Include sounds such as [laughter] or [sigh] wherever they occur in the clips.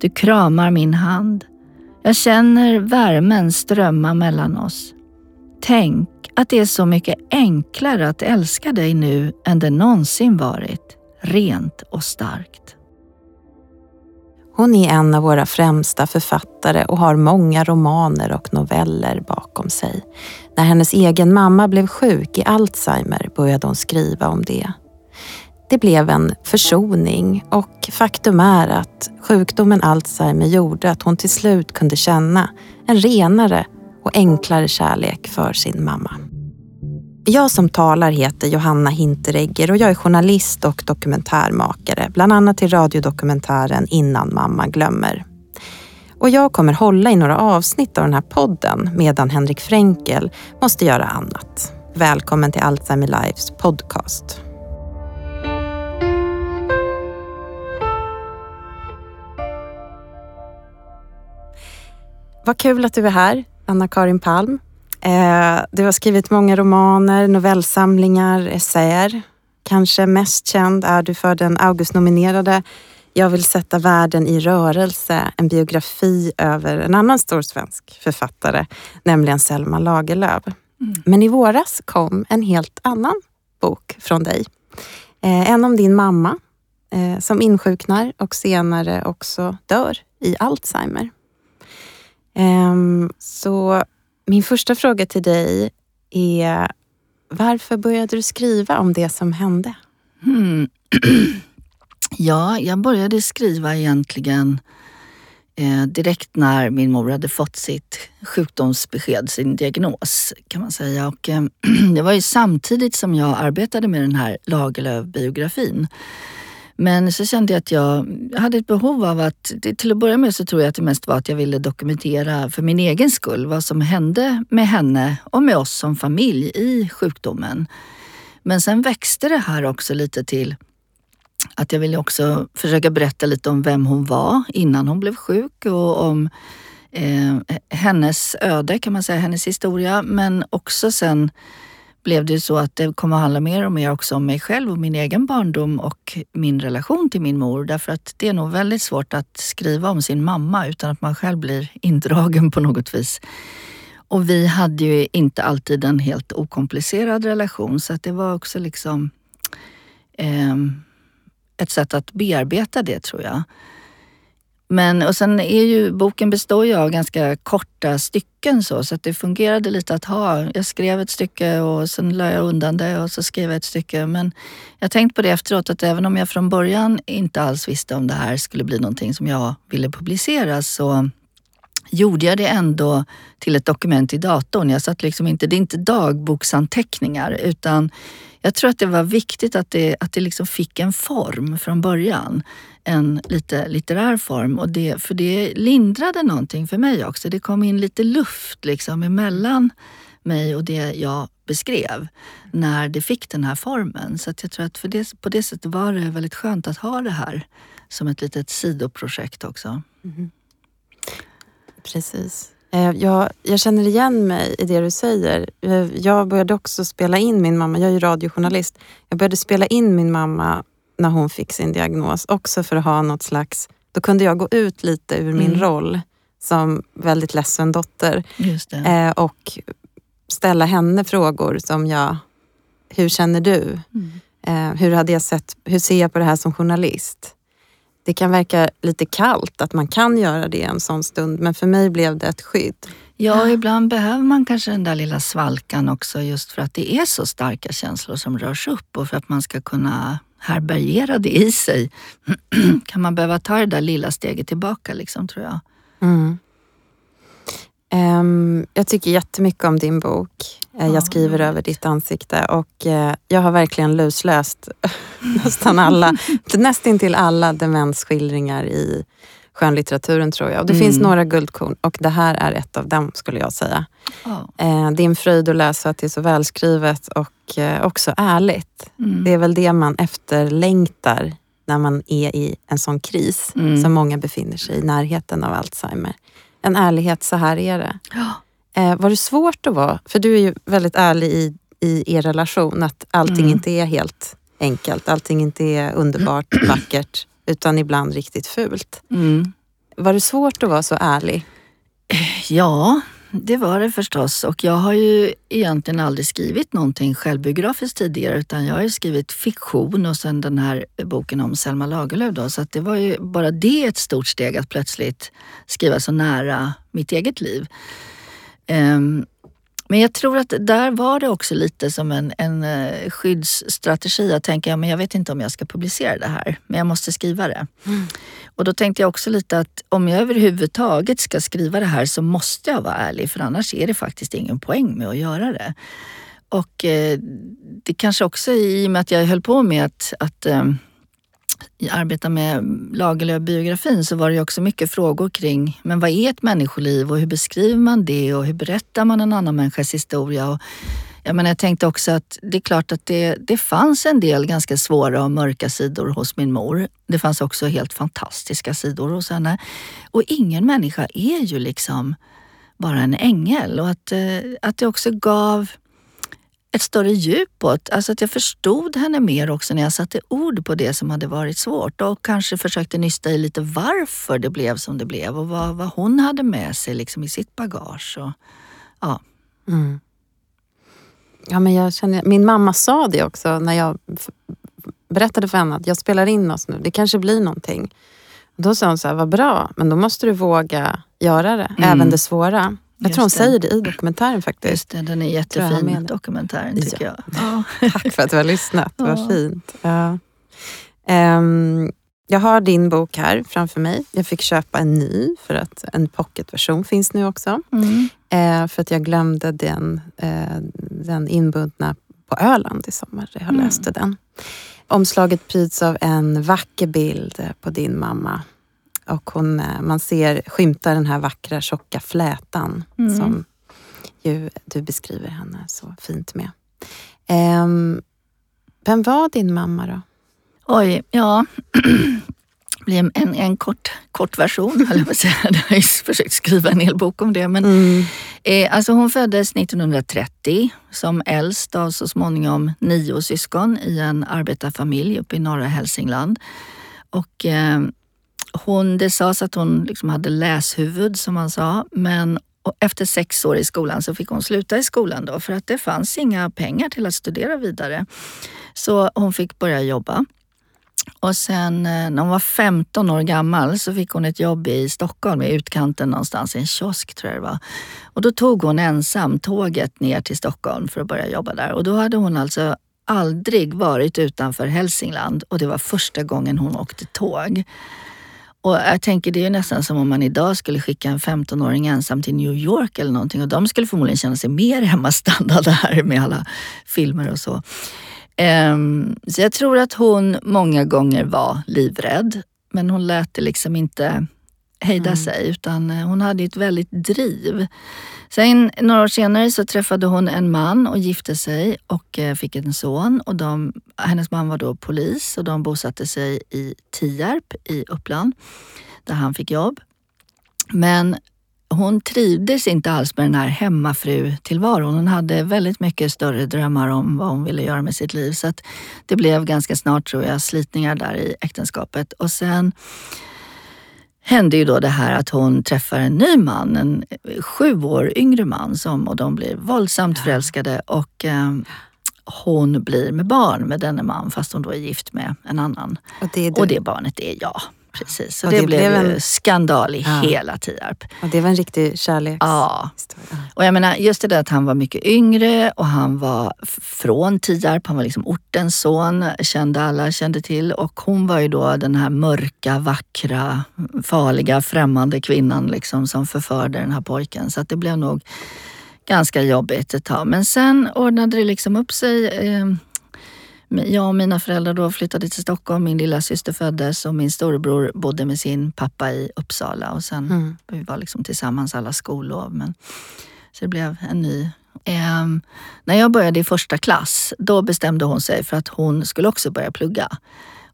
Du kramar min hand. Jag känner värmen strömma mellan oss. Tänk att det är så mycket enklare att älska dig nu än det någonsin varit. Rent och starkt. Hon är en av våra främsta författare och har många romaner och noveller bakom sig. När hennes egen mamma blev sjuk i Alzheimer började hon skriva om det. Det blev en försoning och faktum är att sjukdomen Alzheimer gjorde att hon till slut kunde känna en renare och enklare kärlek för sin mamma. Jag som talar heter Johanna Hinteregger och jag är journalist och dokumentärmakare, bland annat till radiodokumentären Innan mamma glömmer. Och jag kommer hålla i några avsnitt av den här podden medan Henrik Fränkel måste göra annat. Välkommen till Alzheimer Lives podcast. Vad kul att du är här, Anna-Karin Palm. Eh, du har skrivit många romaner, novellsamlingar, essäer. Kanske mest känd är du för den Augustnominerade Jag vill sätta världen i rörelse, en biografi över en annan stor svensk författare, nämligen Selma Lagerlöf. Mm. Men i våras kom en helt annan bok från dig. Eh, en om din mamma eh, som insjuknar och senare också dör i Alzheimer. Ehm, så min första fråga till dig är varför började du skriva om det som hände? Hmm. [clears throat] Ja, jag började skriva egentligen eh, direkt när min mor hade fått sitt sjukdomsbesked, sin diagnos kan man säga. Och, eh, [clears throat] det var ju samtidigt som jag arbetade med den här Lagerlöf-biografin. Men så kände jag att jag hade ett behov av att, till att börja med så tror jag att det mest var att jag ville dokumentera för min egen skull vad som hände med henne och med oss som familj i sjukdomen. Men sen växte det här också lite till att jag ville också försöka berätta lite om vem hon var innan hon blev sjuk och om eh, hennes öde kan man säga, hennes historia. Men också sen blev det så att det kom att handla mer och mer också om mig själv och min egen barndom och min relation till min mor. Därför att det är nog väldigt svårt att skriva om sin mamma utan att man själv blir [laughs] indragen på något vis. Och vi hade ju inte alltid en helt okomplicerad relation så att det var också liksom eh, ett sätt att bearbeta det tror jag. Men och sen är ju boken består ju av ganska korta stycken så, så att det fungerade lite att ha. Jag skrev ett stycke och sen la jag undan det och så skrev jag ett stycke. Men jag tänkte på det efteråt att även om jag från början inte alls visste om det här skulle bli någonting som jag ville publicera så gjorde jag det ändå till ett dokument i datorn. Jag satt liksom inte, det är inte dagboksanteckningar utan jag tror att det var viktigt att det, att det liksom fick en form från början. En lite litterär form. Och det, för det lindrade någonting för mig också. Det kom in lite luft liksom emellan mig och det jag beskrev när det fick den här formen. Så jag tror att för det, på det sättet var det väldigt skönt att ha det här som ett litet sidoprojekt också. Mm. Precis. Eh, jag, jag, känner igen mig i det du säger. Eh, jag började också spela in min mamma. Jag är ju radiojournalist. Jag började spela in min mamma när hon fick sin diagnos. Också för att ha något slags... Då kunde jag gå ut lite ur min mm. roll som väldigt ledsen dotter. Eh, och ställa henne frågor som jag... Hur känner du? Mm. Hur, hade jag sett, hur ser jag på det här som journalist? Det kan verka lite kallt att man kan göra det en sån stund, men för mig blev det ett skydd. Ja, ibland behöver man kanske den där lilla svalkan också just för att det är så starka känslor som rörs upp och för att man ska kunna härbärgera det i sig [clears throat] kan man behöva ta det där lilla steget tillbaka liksom, tror jag. Mm. Um, jag tycker jättemycket om din bok. Uh, jag skriver ja, över ditt ansikte och uh, jag har verkligen lusläst [laughs] nästan alla, nästintill alla demensskildringar i skönlitteraturen tror jag. Och det mm. finns några guldkorn och det här är ett av dem skulle jag säga. Oh. Uh, det är en fröjd att läsa att det är så välskrivet och också ärligt. Mm. Det är väl det man efterlängtar när man är i en sån kris mm. som många befinner sig i närheten av Alzheimer en ärlighet, så här är det. Eh, var det svårt att vara, för du är ju väldigt ärlig i, i er relation, att allting mm. inte är helt enkelt. Allting inte är underbart, [clears throat] vackert. utan ibland riktigt fult. Mm. Var det svårt att vara så ärlig? Ja, det var det förstås. Och jag har ju egentligen aldrig skrivit någonting självbiografiskt tidigare utan jag har ju skrivit fiktion och sen den här boken om Selma Lagerlöf. Då. Så att det var ju bara det ett stort steg att plötsligt skriva så nära mitt eget liv. Um, men jag tror att där var det också lite som en, en uh, skyddsstrategi. Jag tänker, men jag vet inte om jag ska publicera det här, men jag måste skriva det. Mm. Och då tänkte jag också lite att om jag överhuvudtaget ska skriva det här så måste jag vara ärlig, för annars är det faktiskt ingen poäng med att göra det. Och uh, det kanske också i och med att jag höll på med att, att um, arbeta med Lagerlöf-biografin så var det också mycket frågor kring men vad är ett människoliv och hur beskriver man det och hur berättar man en annan människas historia? Och, jag, menar, jag tänkte också att det är klart att det, det fanns en del ganska svåra och mörka sidor hos min mor. Det fanns också helt fantastiska sidor hos henne. Och ingen människa är ju liksom bara en ängel och att, eh, att det också gav ett större djup åt. Alltså att jag förstod henne mer också när jag satte ord på det som hade varit svårt och kanske försökte nysta i lite varför det blev som det blev och vad, vad hon hade med sig liksom i sitt bagage. Och, ja. Mm. Ja, men jag känner, min mamma sa det också när jag berättade för henne att jag spelar in oss nu, det kanske blir någonting. Då sa hon så här, vad bra, men då måste du våga göra det, mm. även det svåra. Jag tror hon säger det i dokumentären faktiskt. Just det, den är jättefin dokumentären tycker ja. jag. [laughs] Tack för att du har lyssnat, vad ja. fint. Ja. Um, jag har din bok här framför mig. Jag fick köpa en ny för att en pocketversion finns nu också. Mm. Uh, för att jag glömde den, uh, den inbundna på Öland i sommar. Jag mm. läste den. Omslaget pryds av en vacker bild på din mamma och hon, eh, man ser skymta den här vackra tjocka flätan mm. som ju du beskriver henne så fint med. Um, vem var din mamma då? Oj, ja. Det [clears throat] blir en, en kort, kort version, höll jag på att säga. [laughs] Jag har försökt skriva en hel bok om det. Men, mm. eh, alltså hon föddes 1930 som äldst av så småningom nio syskon i en arbetarfamilj uppe i norra Hälsingland. Och eh, hon, det sades att hon liksom hade läshuvud som man sa, men efter sex år i skolan så fick hon sluta i skolan då för att det fanns inga pengar till att studera vidare. Så hon fick börja jobba. Och sen eh, när hon var 15 år gammal så fick hon ett jobb i Stockholm, i utkanten någonstans, i en kiosk tror jag det var. Och då tog hon ensam tåget ner till Stockholm för att börja jobba där. Och då hade hon alltså aldrig varit utanför Hälsingland och det var första gången hon åkte tåg. Och jag tänker det är nästan som om man idag skulle skicka en 15-åring ensam till New York eller någonting och de skulle förmodligen känna sig mer [laughs] hemmastadda där med alla filmer och så. Um, så jag tror att hon många gånger var livrädd men hon lät det liksom inte hejda mm. sig utan eh, hon hade ett väldigt driv. Sen några år senare så träffade hon en man och gifte sig och eh, fick en son. Och de, hennes man var då polis och de bosatte sig i Tierp i Uppland där han fick jobb. Men hon trivdes inte alls med den här hemmafru-tillvaron. Hon hade väldigt mycket större drömmar om vad hon ville göra med sitt liv. Så att det blev ganska snart, tror jag, slitningar där i äktenskapet. Och sen hände ju då det här att hon träffar en ny man, en sju år yngre man som, och de blir våldsamt ja. förälskade och eh, hon blir med barn med denne man fast hon då är gift med en annan. Och det, och det barnet är jag. Precis, så det, det, blev en... skandal i ja. hela Tierp. Och det var en riktig kärlekshistoria. Ja. Och jag menar, just det där att han var mycket yngre och han var från Tierp. Han var liksom ortens son, kände alla kände till. Och hon var ju då den här mörka, vackra, farliga, främmande kvinnan liksom som förförde den här pojken. Så att det blev nog ganska jobbigt ett tag. Men sen ordnade det liksom upp sig. Jag och mina föräldrar då flyttade till Stockholm. Min lilla syster föddes och min storebror bodde med sin pappa i Uppsala. Och sen mm. Vi var liksom tillsammans alla skollov. Men, så det blev en ny Eh, när jag började i första klass, då bestämde hon sig för att hon skulle också börja plugga.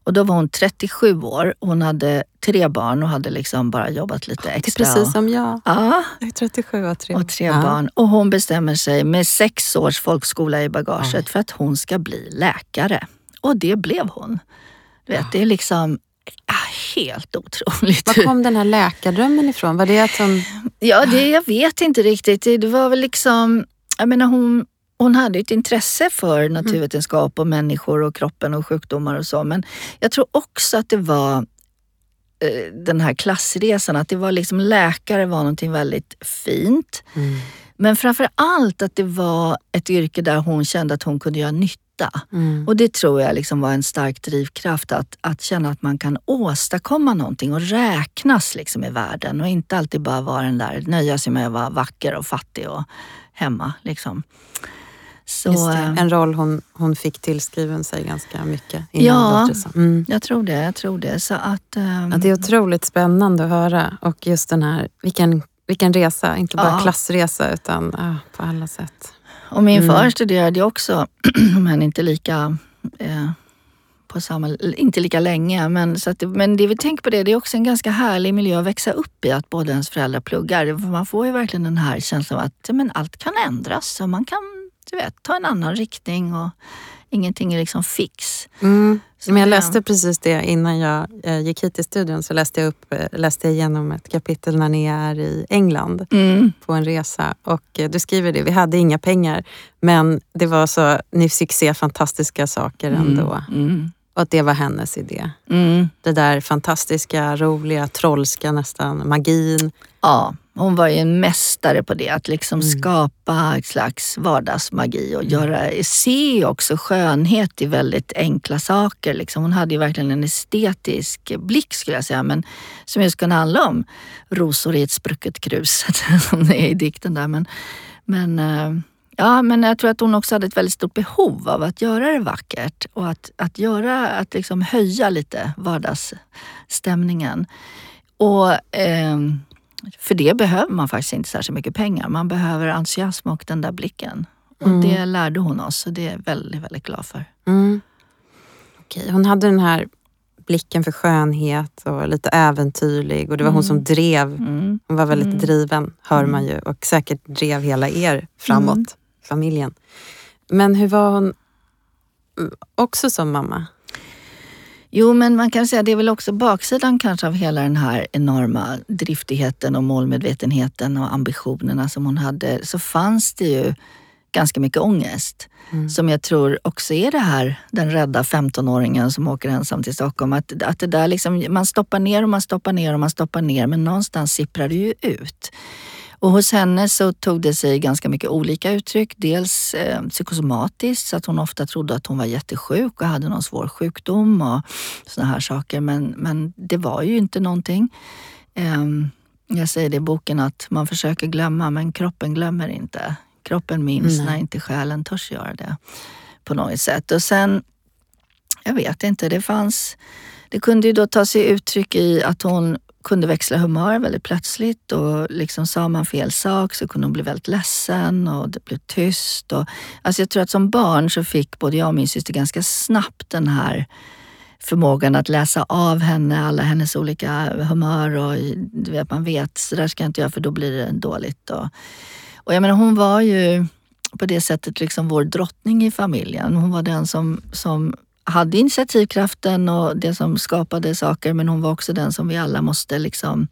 Och då var hon 37 år. Hon hade tre barn och hade liksom bara jobbat lite extra. Det är precis som jag. Ja. Jag är 37 och tre, och tre ja. barn. Och hon bestämmer sig med sex års folkskola i bagaget ja. för att hon ska bli läkare. Och det blev hon. Du vet, det är liksom helt otroligt. Var kom den här läkardrömmen ifrån? Var det att hon... Ja, det, jag vet inte riktigt. Det var väl liksom, jag menar hon, hon hade ett intresse för naturvetenskap och människor och kroppen och sjukdomar och så. Men jag tror också att det var den här klassresan, att det var liksom läkare var någonting väldigt fint. Mm. Men framför allt att det var ett yrke där hon kände att hon kunde göra nytta. Mm. Och det tror jag liksom var en stark drivkraft, att, att känna att man kan åstadkomma någonting och räknas liksom i världen och inte alltid bara vara den där, nöja sig med att vara vacker och fattig och hemma. Liksom. Så, eh, En roll hon, hon fick tillskriven sig ganska mycket Ja. Mm. Jag tror det, jag tror det. Så att, ehm, Ja, det är otroligt spännande att höra och just den här, vilken, vilken resa, inte bara Ja. klassresa utan ja, på alla sätt. Och min Mm. far studerade också, [clears throat] men inte lika, eh, på samma, inte lika länge. Men, så att, men det vi tänker på det, det är också en ganska härlig miljö att växa upp i, att båda ens föräldrar pluggar. Man får ju verkligen den här känslan av att men allt kan ändras och man kan du vet, ta en annan riktning och ingenting är liksom fix. Mm. Men jag ja. läste precis det innan jag eh, gick hit till studion så läste jag, upp, eh, läste jag igenom ett kapitel när ni är i England Mm. på en resa och eh, du skriver det, vi hade inga pengar men det var så, ni fick se fantastiska saker ändå Mm. och att det var hennes idé. Mm. Det där fantastiska, roliga, trollska nästan, magin. Ja, hon var ju en mästare på det. Att liksom Mm. skapa ett slags vardagsmagi och göra, se också skönhet i väldigt enkla saker. Liksom. Hon hade ju verkligen en estetisk blick skulle jag säga. Men som just kunde handla om rosor i ett sprucket krus, [laughs] som det är i dikten där. Men, men, eh, ja, men jag tror att hon också hade ett väldigt stort behov av att göra det vackert och att, att, göra, att liksom höja lite vardagsstämningen. Och ehm, för det behöver man faktiskt inte särskilt mycket pengar. Man behöver entusiasm och den där blicken. Och Mm. det lärde hon oss och det är jag väldigt, väldigt glad för. Mm. Okej, hon hade den här blicken för skönhet och lite äventyrlig och det var hon som drev. Mm. Hon var väldigt Mm. driven, hör man ju, och säkert drev hela er framåt, Mm. familjen. Men hur var hon mm, också som mamma? Jo, men man kan säga det är väl också baksidan kanske av hela den här enorma driftigheten och målmedvetenheten och ambitionerna som hon hade. Så fanns det ju ganska mycket ångest. Mm. Som jag tror också är det här, den rädda 15-åringen som åker ensam till Stockholm. Att, att det där liksom, man stoppar ner och man stoppar ner och man stoppar ner men någonstans sipprar det ju ut. Och hos henne så tog det sig ganska mycket olika uttryck. Dels eh, psykosomatiskt, så att hon ofta trodde att hon var jättesjuk och hade någon svår sjukdom och såna här saker. Men, men det var ju inte någonting. Eh, jag säger det i boken att man försöker glömma men kroppen glömmer inte. Kroppen minns Nej. när inte själen törs göra det på något sätt. Och sen, jag vet inte, det fanns... Det kunde ju då ta sig uttryck i att hon kunde växla humör väldigt plötsligt och liksom sa man fel sak så kunde hon bli väldigt ledsen och det blev tyst. Och, alltså jag tror att som barn så fick både jag och min syster ganska snabbt den här förmågan att läsa av henne, alla hennes olika humör och du vet, man vet, så där ska jag inte göra för då blir det dåligt. Och, och jag menar hon var ju på det sättet liksom vår drottning i familjen. Hon var den som, som hade initiativkraften och det som skapade saker men hon var också den som vi alla måste liksom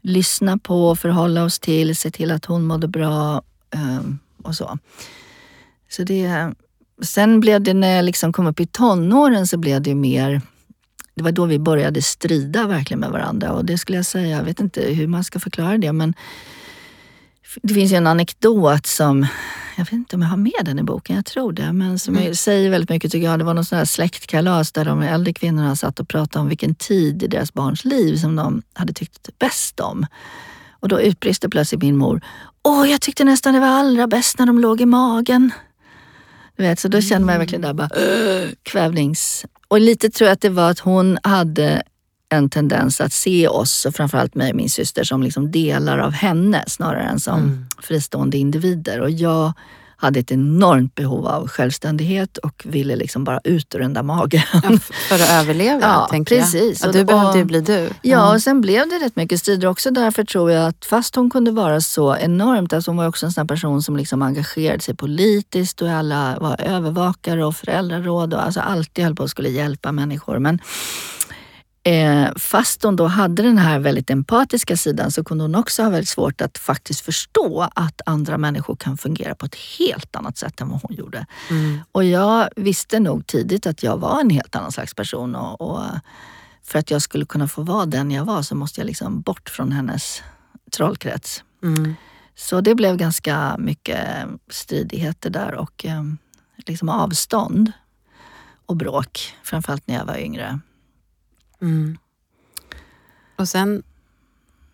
lyssna på, förhålla oss till, se till att hon mådde bra eh, och så. Så det, sen blev det när jag liksom kom upp i tonåren så blev det mer det var då vi började strida verkligen med varandra och det skulle jag säga, jag vet inte hur man ska förklara det men det finns ju en anekdot som, jag vet inte om jag har med den i boken, jag tror det, men som Mm. säger väldigt mycket tycker jag. Det var någon sån här släktkalas där de äldre kvinnorna satt och pratade om vilken tid i deras barns liv som de hade tyckt bäst om. Och då utbrister plötsligt min mor, åh jag tyckte nästan det var allra bäst när de låg i magen. Du vet, så då kände man verkligen där bara kvävnings... Och lite tror jag att det var att hon hade en tendens att se oss, och framförallt mig och min syster, som liksom delar av henne snarare än som Mm. fristående individer. Och jag hade ett enormt behov av självständighet och ville liksom bara ut ur den där magen. Ja, för att överleva, [laughs] Ja, tänker precis. jag. Ja, du behövde ju bli du. Ja, och sen blev det rätt mycket strider också. Därför tror jag att fast hon kunde vara så enormt, alltså hon var också en sån person som liksom engagerade sig politiskt och alla var övervakare och föräldraråd och alltså alltid höll på att skulle hjälpa människor. Men Eh, fast hon då hade den här väldigt empatiska sidan så kunde hon också ha väldigt svårt att faktiskt förstå att andra människor kan fungera på ett helt annat sätt än vad hon gjorde. Mm. Och jag visste nog tidigt att jag var en helt annan slags person och, och för att jag skulle kunna få vara den jag var så måste jag liksom bort från hennes trollkrets. Mm. Så det blev ganska mycket stridigheter där och eh, liksom avstånd och bråk. Framförallt när jag var yngre. Mm. Och sen,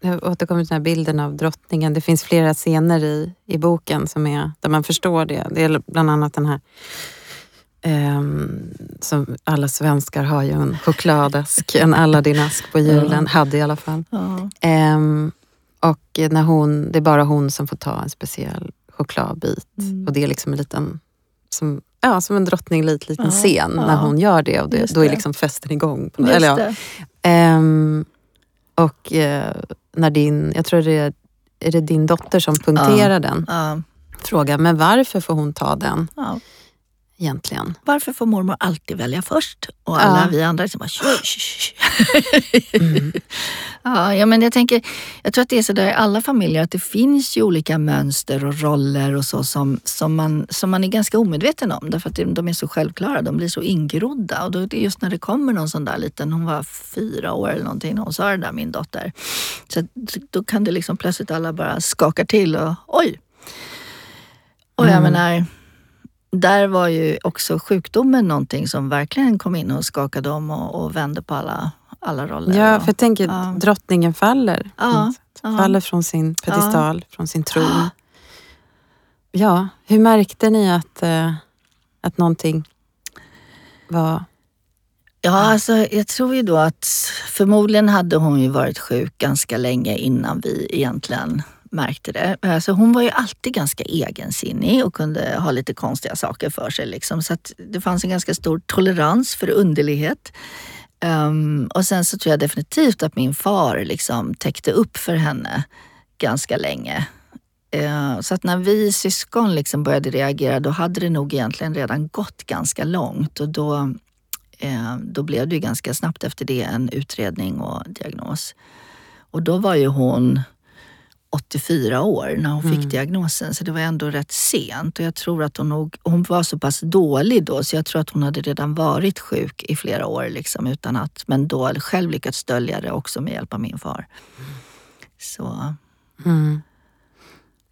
jag återkommer till den här bilden av drottningen. Det finns flera scener i, i boken som är, där man förstår det. Det är bland annat den här ehm, som alla svenskar har ju en chokladask, en Aladdin-ask på julen. Hade i alla fall. Ja. Ehm, och när hon, det är bara hon som får ta en speciell chokladbit. Mm. Och det är liksom en liten, som, ja, som en drottninglit liten Ja, scen ja. när hon gör det. Och det, då är liksom festen igång. På, Just eller, ja. Ehm, och eh, när din, jag tror det är, är det din dotter som punkterar den, Ja. frågar men varför får hon ta den. Egentligen? Varför får mormor alltid välja först? Och alla Ja. vi andra liksom bara "Shh, shh, shh." ja, ja, men jag tänker, jag tror att det är så där i alla familjer att det finns ju olika mönster och roller och så som, som, man, som man är ganska omedveten om därför att de är så självklara, de blir så ingrodda. Och då är det just när det kommer någon sån där liten, hon var fyra år eller någonting när hon sa det där, min dotter. Så då kan det liksom plötsligt alla bara skaka till och oj. Och jag Mm. menar, där var ju också sjukdomen någonting som verkligen kom in och skakade om och, och vände på alla, alla roller. Ja, för jag tänker Ja. drottningen faller. Ja, ja. Faller från sin pedestal, från sin tron. Ja, hur märkte ni att, eh, att någonting var... Ja, alltså, jag tror ju då att förmodligen hade hon ju varit sjuk ganska länge innan vi egentligen märkte det. Alltså, hon var ju alltid ganska egensinnig och kunde ha lite konstiga saker för sig. Liksom. Så att det fanns en ganska stor tolerans för underlighet. Um, och sen så tror jag definitivt att min far liksom täckte upp för henne ganska länge. Uh, Så att när vi syskon liksom började reagera då hade det nog egentligen redan gått ganska långt och då, uh, då blev det ju ganska snabbt efter det en utredning och diagnos. Och då var ju hon 84 år när hon fick diagnosen så det var ändå rätt sent och jag tror att hon nog, hon var så pass dålig då så jag tror att hon hade redan varit sjuk i flera år liksom utan att, men då själv lyckats dölja det också med hjälp av min far. Så Mm.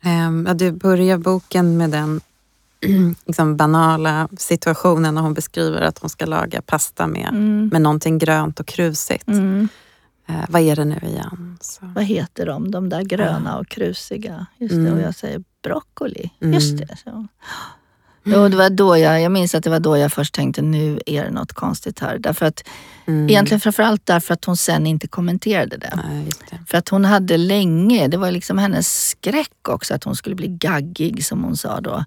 Ehm, ja, du börjar boken med den [clears throat] liksom banala situationen när hon beskriver att hon ska laga pasta med, mm. med någonting grönt och krusigt. Mm. Eh, vad är det nu igen? Så. vad heter de, de där gröna och krusiga? Just det, Mm. och jag säger broccoli. Mm. Just det. Så. Jo, det var då jag, jag minns att det var då jag först tänkte nu är det något konstigt här. Därför att, Mm. Egentligen framförallt därför att hon sen inte kommenterade det. Nej, det. För att hon hade länge, det var liksom hennes skräck också att hon skulle bli gaggig som hon sa då.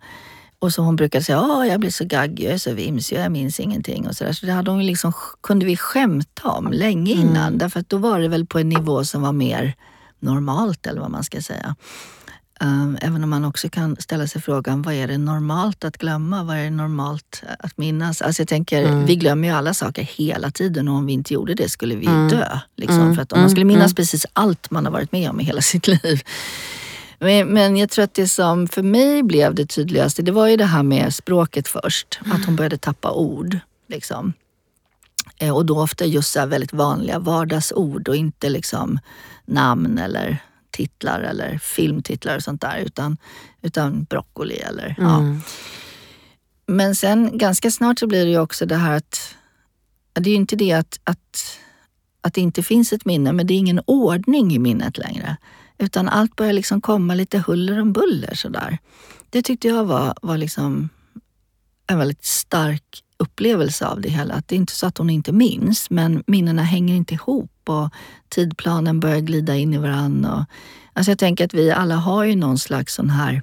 Och så hon brukade säga, åh jag blir så gaggig, jag är så vimsig, jag minns ingenting och sådär. Så det hade hon liksom, kunde vi skämta om länge innan. Därför att då var det väl på en nivå som var mer normalt eller vad man ska säga. Um, även om man också kan ställa sig frågan, vad är det normalt att glömma? Vad är det normalt att minnas? Alltså jag tänker, Mm. vi glömmer ju alla saker hela tiden och om vi inte gjorde det skulle vi Mm. dö. Liksom. Mm. För att om man skulle Mm. minnas Mm. precis allt man har varit med om i hela sitt [laughs] liv. Men, men jag tror att det som för mig blev det tydligaste, det var ju det här med språket först. Att hon började tappa ord. Liksom. Eh, Och då ofta just så väldigt vanliga vardagsord och inte liksom namn eller titlar eller filmtitlar och sånt där. Utan, utan broccoli eller ja. Mm. Men sen ganska snart så blir det ju också det här att det är ju inte det att, att, att det inte finns ett minne, men det är ingen ordning i minnet längre. Utan allt börjar liksom komma lite huller om buller sådär. Det tyckte jag var, var liksom en väldigt stark upplevelse av det hela. Att det är inte så att hon inte minns, men minnena hänger inte ihop och tidplanen börjar glida in i varandra. Alltså jag tänker att vi alla har ju någon slags sån här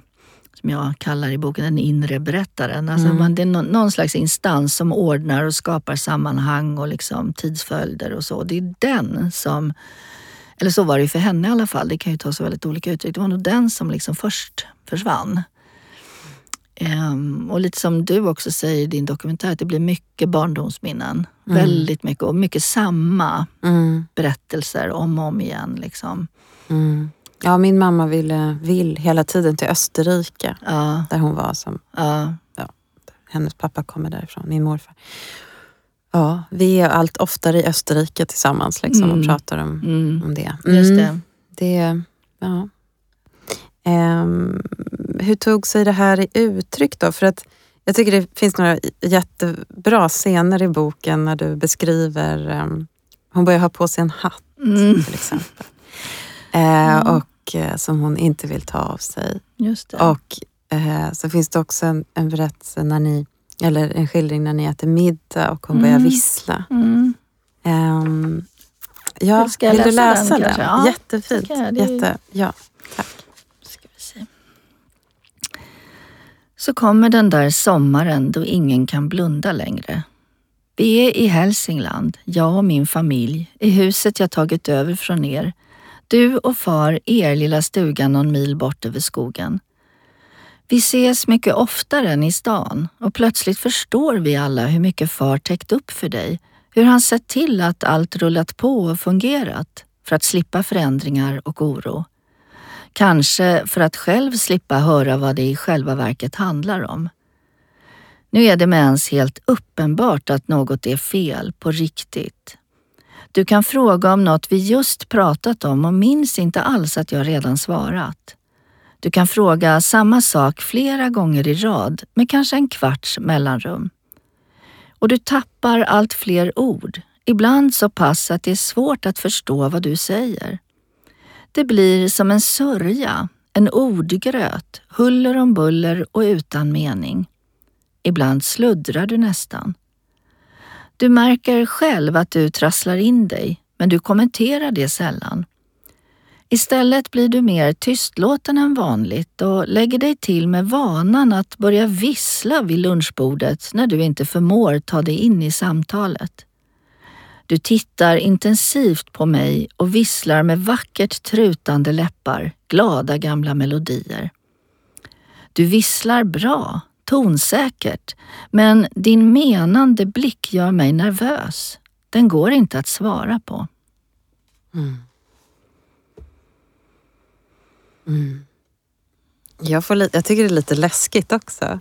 som jag kallar i boken den inre berättaren. Alltså Mm. man, det är någon, någon slags instans som ordnar och skapar sammanhang och liksom tidsföljder och så. Det är den som, eller så var det ju för henne i alla fall, det kan ju ta sig väldigt olika uttryck. Det var nog den som liksom först försvann. Ehm, och lite som du också säger i din dokumentär, att det blir mycket barndomsminnen. Mm. Väldigt mycket och mycket samma mm. berättelser om och om igen. Liksom. Mm. Ja, min mamma ville, vill hela tiden till Österrike, ja. där hon var. som ja. ja. Hennes pappa kommer därifrån, min morfar. Ja, vi är allt oftare i Österrike tillsammans liksom, och mm. pratar om, mm. om det. Just det. det ja. Um, hur tog sig det här i uttryck då? För att jag tycker det finns några jättebra scener i boken när du beskriver, um, hon börjar ha på sig en hatt mm. till exempel. Uh, mm. Och uh, som hon inte vill ta av sig. Just det. Och uh, så finns det också en, en berättelse när ni, eller en skildring när ni äter middag och hon mm. börjar vissla. Um, ja, vill du läsa den? den? Ja, Jättefint. Jätte, ja, tack. så kommer den där sommaren då ingen kan blunda längre. Vi är i Hälsingland, jag och min familj, i huset jag tagit över från er. Du och far i er lilla stuga någon mil bort över skogen. Vi ses mycket oftare än i stan och plötsligt förstår vi alla hur mycket far täckt upp för dig, hur han sett till att allt rullat på och fungerat för att slippa förändringar och oro. Kanske för att själv slippa höra vad det i själva verket handlar om. Nu är det med ens helt uppenbart att något är fel på riktigt. Du kan fråga om något vi just pratat om och minns inte alls att jag redan svarat. Du kan fråga samma sak flera gånger i rad med kanske en kvarts mellanrum. Och du tappar allt fler ord, ibland så pass att det är svårt att förstå vad du säger. Det blir som en sörja, en ordgröt, huller om buller och utan mening. Ibland sluddrar du nästan. Du märker själv att du trasslar in dig, men du kommenterar det sällan. Istället blir du mer tystlåten än vanligt och lägger dig till med vanan att börja vissla vid lunchbordet när du inte förmår ta dig in i samtalet. Du tittar intensivt på mig och visslar med vackert trutande läppar glada gamla melodier. Du visslar bra, tonsäkert, men din menande blick gör mig nervös. Den går inte att svara på. Mm. Mm. Jag, får jag tycker det är lite läskigt också.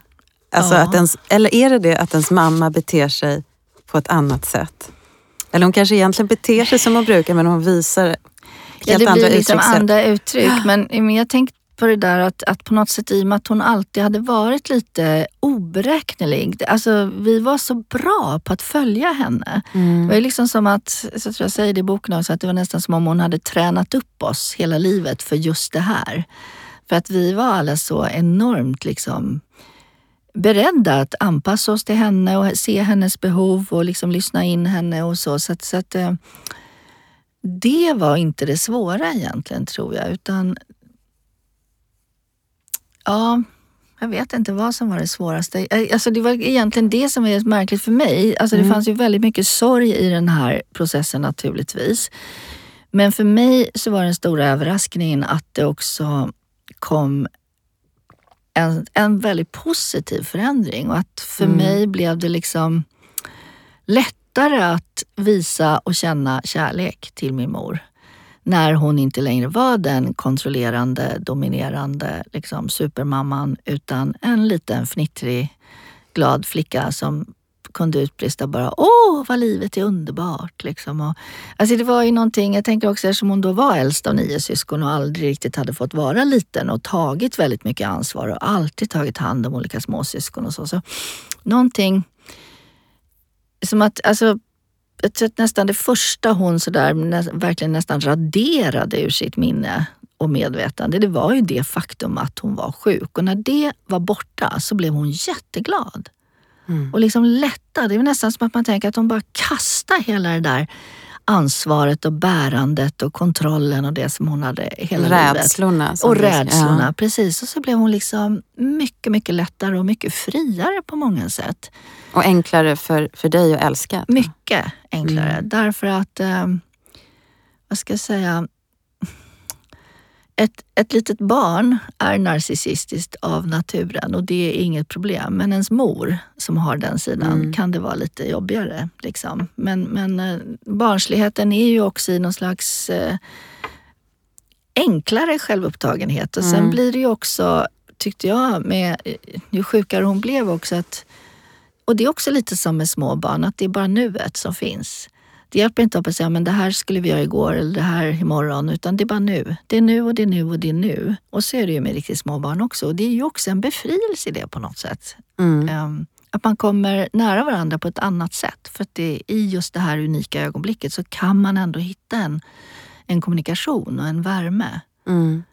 Alltså ja. att ens, eller är det det att ens mamma beter sig på ett annat sätt? Eller hon kanske egentligen beter sig som hon brukar men hon visar helt ja, det blir liksom andra uttryck. Men, men jag tänkte på det där att, att på något sätt i och med att hon alltid hade varit lite oberäknelig. Alltså vi var så bra på att följa henne. Mm. Det var liksom som att, så tror jag säger det i boken också, att det var nästan som om hon hade tränat upp oss hela livet för just det här. För att vi var alla så enormt liksom beredda att anpassa oss till henne och se hennes behov och liksom lyssna in henne och så. Så att, så att eh, det var inte det svåra egentligen tror jag, utan ja, jag vet inte vad som var det svåraste. Eh, alltså det var egentligen det som var märkligt för mig. Alltså mm. Det fanns ju väldigt mycket sorg i den här processen naturligtvis. Men för mig så var den stora överraskningen att det också kom en, en väldigt positiv förändring och att för mm. mig blev det liksom lättare att visa och känna kärlek till min mor när hon inte längre var den kontrollerande, dominerande liksom, supermamman utan en liten fnittrig, glad flicka som kunde utbrista bara åh vad livet är underbart. Liksom. Och, alltså det var ju någonting, jag tänker också eftersom hon då var äldst av nio syskon och aldrig riktigt hade fått vara liten och tagit väldigt mycket ansvar och alltid tagit hand om olika småsyskon och så. så någonting som att, alltså jag tror att nästan det första hon sådär nä, verkligen nästan raderade ur sitt minne och medvetande, det var ju det faktum att hon var sjuk. Och när det var borta så blev hon jätteglad. Mm. Och liksom lätta. Det är nästan som att man tänker att de bara kastar hela det där ansvaret och bärandet och kontrollen och det som hon hade hela rädslorna, livet. Och rädslorna. Ja. Precis. Och så blev hon liksom mycket, mycket lättare och mycket friare på många sätt. Och enklare för, för dig att älska? Mycket enklare. Mm. Därför att, eh, vad ska jag säga, ett, ett litet barn är narcissistiskt av naturen och det är inget problem. Men ens mor som har den sidan mm. kan det vara lite jobbigare. Liksom. Men, men eh, barnsligheten är ju också i någon slags eh, enklare självupptagenhet. Och sen mm. blir det ju också, tyckte jag, med ju sjukare hon blev också att och det är också lite som med små barn, att det är bara nuet som finns. Det hjälper inte att säga men det här skulle vi göra igår eller det här imorgon, utan det är bara nu. Det är nu och det är nu och det är nu. Och så är det ju med riktigt små barn också. Och det är ju också en befrielse i det på något sätt. Mm. Um, att man kommer nära varandra på ett annat sätt. För att det, i just det här unika ögonblicket så kan man ändå hitta en, en kommunikation och en värme. Mm.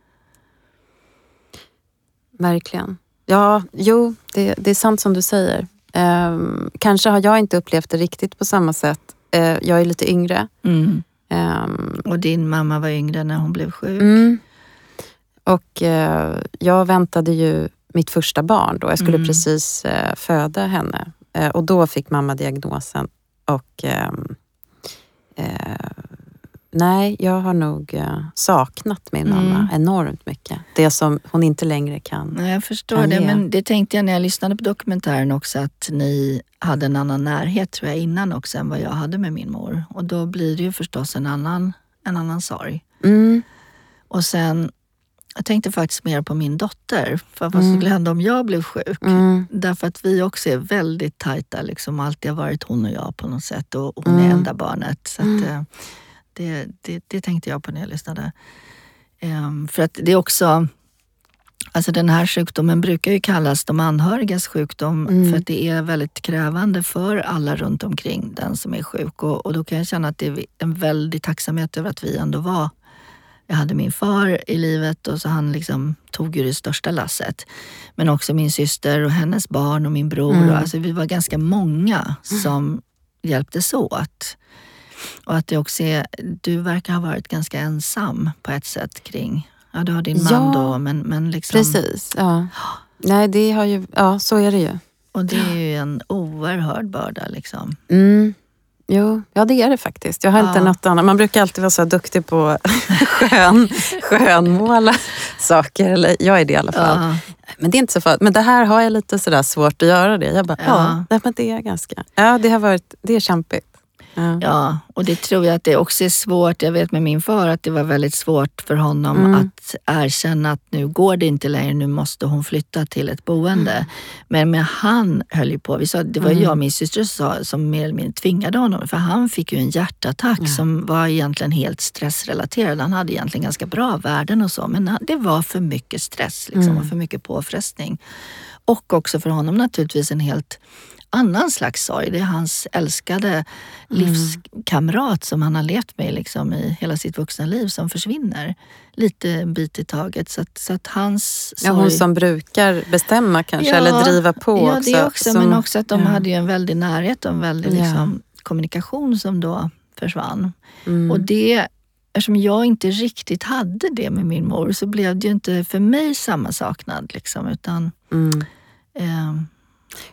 Verkligen. Ja, jo, det, det är sant som du säger. Um, kanske har jag inte upplevt det riktigt på samma sätt. Uh, jag är lite yngre. Mm. Um, och din mamma var yngre när hon blev sjuk. Mm. Och uh, jag väntade ju mitt första barn då. Jag skulle mm. precis uh, föda henne. och då fick mamma diagnosen. Och um, Nej, jag har nog uh, saknat min mm. mamma enormt mycket. Det som hon inte längre kan Nej, Jag förstår kan det, ge. men det tänkte jag när jag lyssnade på dokumentären också att ni hade en annan närhet tror jag innan också än vad jag hade med min mor. Och då blir det ju förstås en annan, en annan sorg. Mm. Och sen, jag tänkte faktiskt mer på min dotter. För vad mm. skulle hända om jag blev sjuk? Mm. Därför att vi också är väldigt tajta. Liksom. Alltid har varit hon och jag på något sätt. Och hon är mm. enda barnet. Så att, mm. eh, det, det, det tänkte jag på när jag lyssnade. Um, för att det är också... Alltså den här sjukdomen brukar ju kallas de anhörigas sjukdom mm. för att det är väldigt krävande för alla runt omkring den som är sjuk. Och, och då kan jag känna att det är en väldig tacksamhet över att vi ändå var jag hade min far i livet och så han liksom tog ju det största lasset. Men också min syster och hennes barn och min bror. Mm. Och alltså vi var ganska många som hjälptes åt. Och att det också är, du verkar ha varit ganska ensam på ett sätt kring, ja du har din man ja, då men, men liksom... Precis, ja. Nej det har ju, ja så är det ju. Och det är ju en oerhörd börda liksom. Mm. Jo, ja det är det faktiskt. Jag har ja. inte något annat. Man brukar alltid vara så duktig på [laughs] skön, skönmåla saker. Eller jag är det i alla fall. Ja. Men det är inte så farligt. Men det här har jag lite sådär svårt att göra det. Jag bara, ja, ja men det är ganska... Ja, det har varit, det är kämpigt. Ja. ja, och det tror jag att det också är svårt. Jag vet med min far att det var väldigt svårt för honom mm. att erkänna att nu går det inte längre, nu måste hon flytta till ett boende. Mm. Men, men han höll ju på. Vi sa, det var mm. jag och min syster som, som mer eller mindre tvingade honom. För han fick ju en hjärtattack mm. som var egentligen helt stressrelaterad. Han hade egentligen ganska bra värden och så, men det var för mycket stress liksom, och mm. för mycket påfrestning. Och också för honom naturligtvis en helt annan slags sorg. Det är hans älskade mm. livskamrat som han har levt med liksom i hela sitt vuxna liv som försvinner. Lite en bit i taget. Så att, så att hans sorg... Ja, hon som brukar bestämma kanske, ja, eller driva på ja, också. det också. Som, men också att de ja. hade ju en väldig närhet och en väldig liksom, kommunikation som då försvann. Mm. Och det eftersom jag inte riktigt hade det med min mor så blev det ju inte för mig samma saknad. Liksom, utan, mm. eh,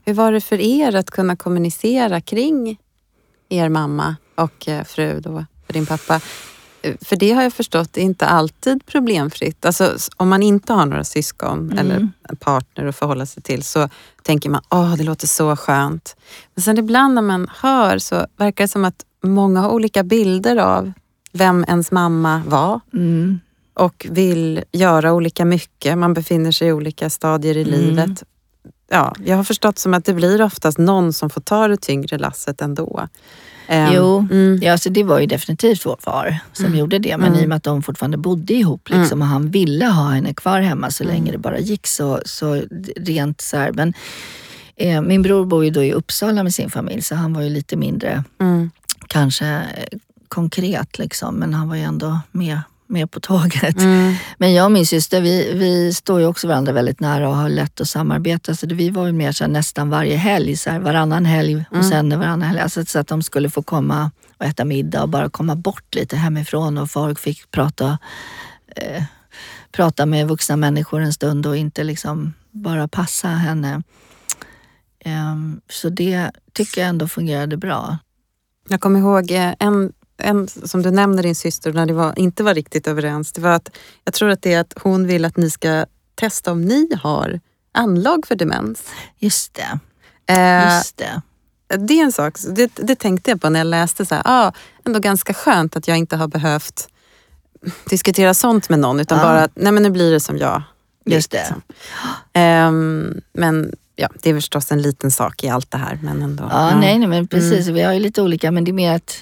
hur var det för er att kunna kommunicera kring er mamma och eh, fru då, för din pappa? Eh, för det har jag förstått är inte alltid problemfritt. Alltså, om man inte har några syskon mm. eller partner att förhålla sig till så tänker man åh det låter så skönt. Men sen ibland när man hör så verkar det som att många har olika bilder av vem ens mamma var. Mm. Och vill göra olika mycket. Man befinner sig i olika stadier i mm. livet ja, jag har förstått som att det blir oftast någon som får ta det tyngre lasset ändå. Um, jo, mm. ja, alltså det var ju definitivt vår far som mm. gjorde det. Men mm. i och med att de fortfarande bodde ihop liksom, mm. och han ville ha henne kvar hemma så länge mm. det bara gick så, så rent så här, men, eh, Min bror bor ju då i Uppsala med sin familj så han var ju lite mindre mm. kanske eh, konkret liksom, men han var ju ändå med med på tåget. Mm. Men jag och min syster, vi, vi står ju också varandra väldigt nära och har lätt att samarbeta. Så det, vi var ju mer så här, nästan varje helg, så här, varannan helg och mm. sen varannan helg. Alltså, så att de skulle få komma och äta middag och bara komma bort lite hemifrån och folk fick prata, eh, prata med vuxna människor en stund och inte liksom bara passa henne. Um, så det tycker jag ändå fungerade bra. Jag kommer ihåg eh, en en, som du nämner din syster när ni var, inte var riktigt överens, det var att jag tror att det är att hon vill att ni ska testa om ni har anlag för demens. Just det. Eh, Just det. det är en sak, det, det tänkte jag på när jag läste. så här, ah, Ändå ganska skönt att jag inte har behövt diskutera sånt med någon utan Ja. bara nej men nu blir det som jag Just det. liksom. Ehm, men ja, det är förstås en liten sak i allt det här. Men ändå. Ja, nej, nej, men precis. Mm. Vi har ju lite olika, men det är mer att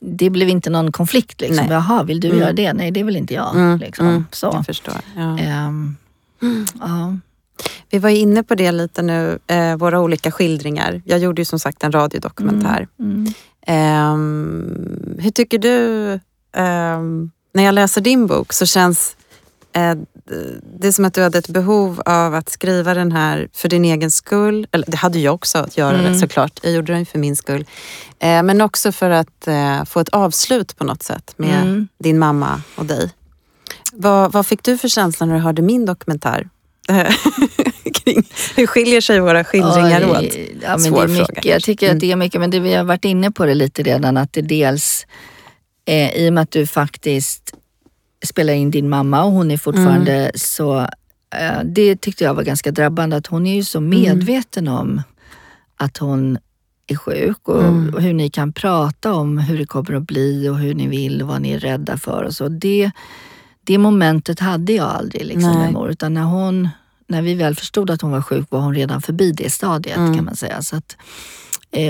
det blev inte någon konflikt. Liksom. Nej. Jaha, vill du Mm. göra det? Nej, det vill inte jag. Mm, Liksom. mm, Så. Jag förstår. Ja. Ehm, ja. Vi var inne på det lite nu, eh, våra olika skildringar. Jag gjorde ju som sagt en radiodokumentär. Mm. Ehm, hur tycker du, ehm, när jag läser din bok så känns det är som att du hade ett behov av att skriva den här för din egen skull. Eller det hade jag också att göra Mm. det såklart. Jag gjorde den för min skull. Eh, men också för att eh, få ett avslut på något sätt med Mm. din mamma och dig. Vad, vad fick du för känsla när du hörde min dokumentär? [laughs] Kring, hur skiljer sig våra skildringar Oj, åt? Ja, men Svår det är fråga mycket. Jag tycker att det är mycket, men det, vi har varit inne på det lite redan, att det dels, eh, i och med att du faktiskt spelar in din mamma och hon är fortfarande Mm. så, eh, det tyckte jag var ganska drabbande, att hon är ju så Mm. medveten om att hon är sjuk och, Mm. och hur ni kan prata om hur det kommer att bli och hur ni vill och vad ni är rädda för och så. Det, det momentet hade jag aldrig liksom, Nej. med mor, utan när hon när vi väl förstod att hon var sjuk var hon redan förbi det stadiet Mm. kan man säga. Så att,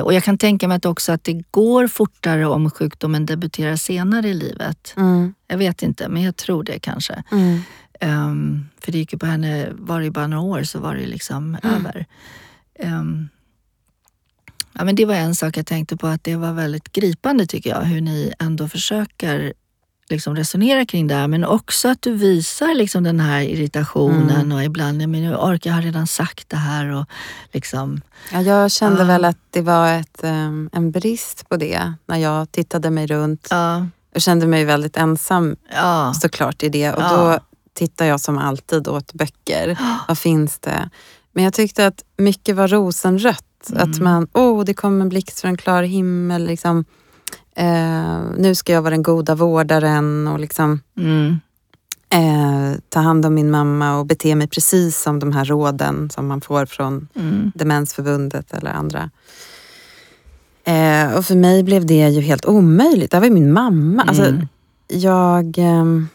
och jag kan tänka mig att också att det går fortare om sjukdomen debuterar senare i livet. Mm, Jag vet inte, men jag tror det kanske. mm, Ehm, för det gick ju på henne, var det bara några år så var det liksom Mm. över. Ehm, ja, men det var en sak jag tänkte på, att det var väldigt gripande tycker jag, hur ni ändå försöker liksom resonera kring det här, men också att du visar liksom den här irritationen Mm. och ibland, men nu orkar jag har redan sagt det här och liksom, Ja, jag kände Ja. väl att det var ett, ehm, en brist på det när jag tittade mig runt. ja, Jag kände mig väldigt ensam ja, såklart i det och då tittar jag som alltid åt böcker. [gasps] Vad finns det? Men jag tyckte att mycket var rosenrött. Mm. Att man, oh det kom en blixt från en klar himmel. Liksom, eh, nu ska jag vara den goda vårdaren och liksom, mm, eh, ta hand om min mamma och bete mig precis som de här råden som man får från mm, Demensförbundet eller andra. Eh, och för mig blev det ju helt omöjligt. Det här var ju min mamma. Alltså, mm. jag, ehm,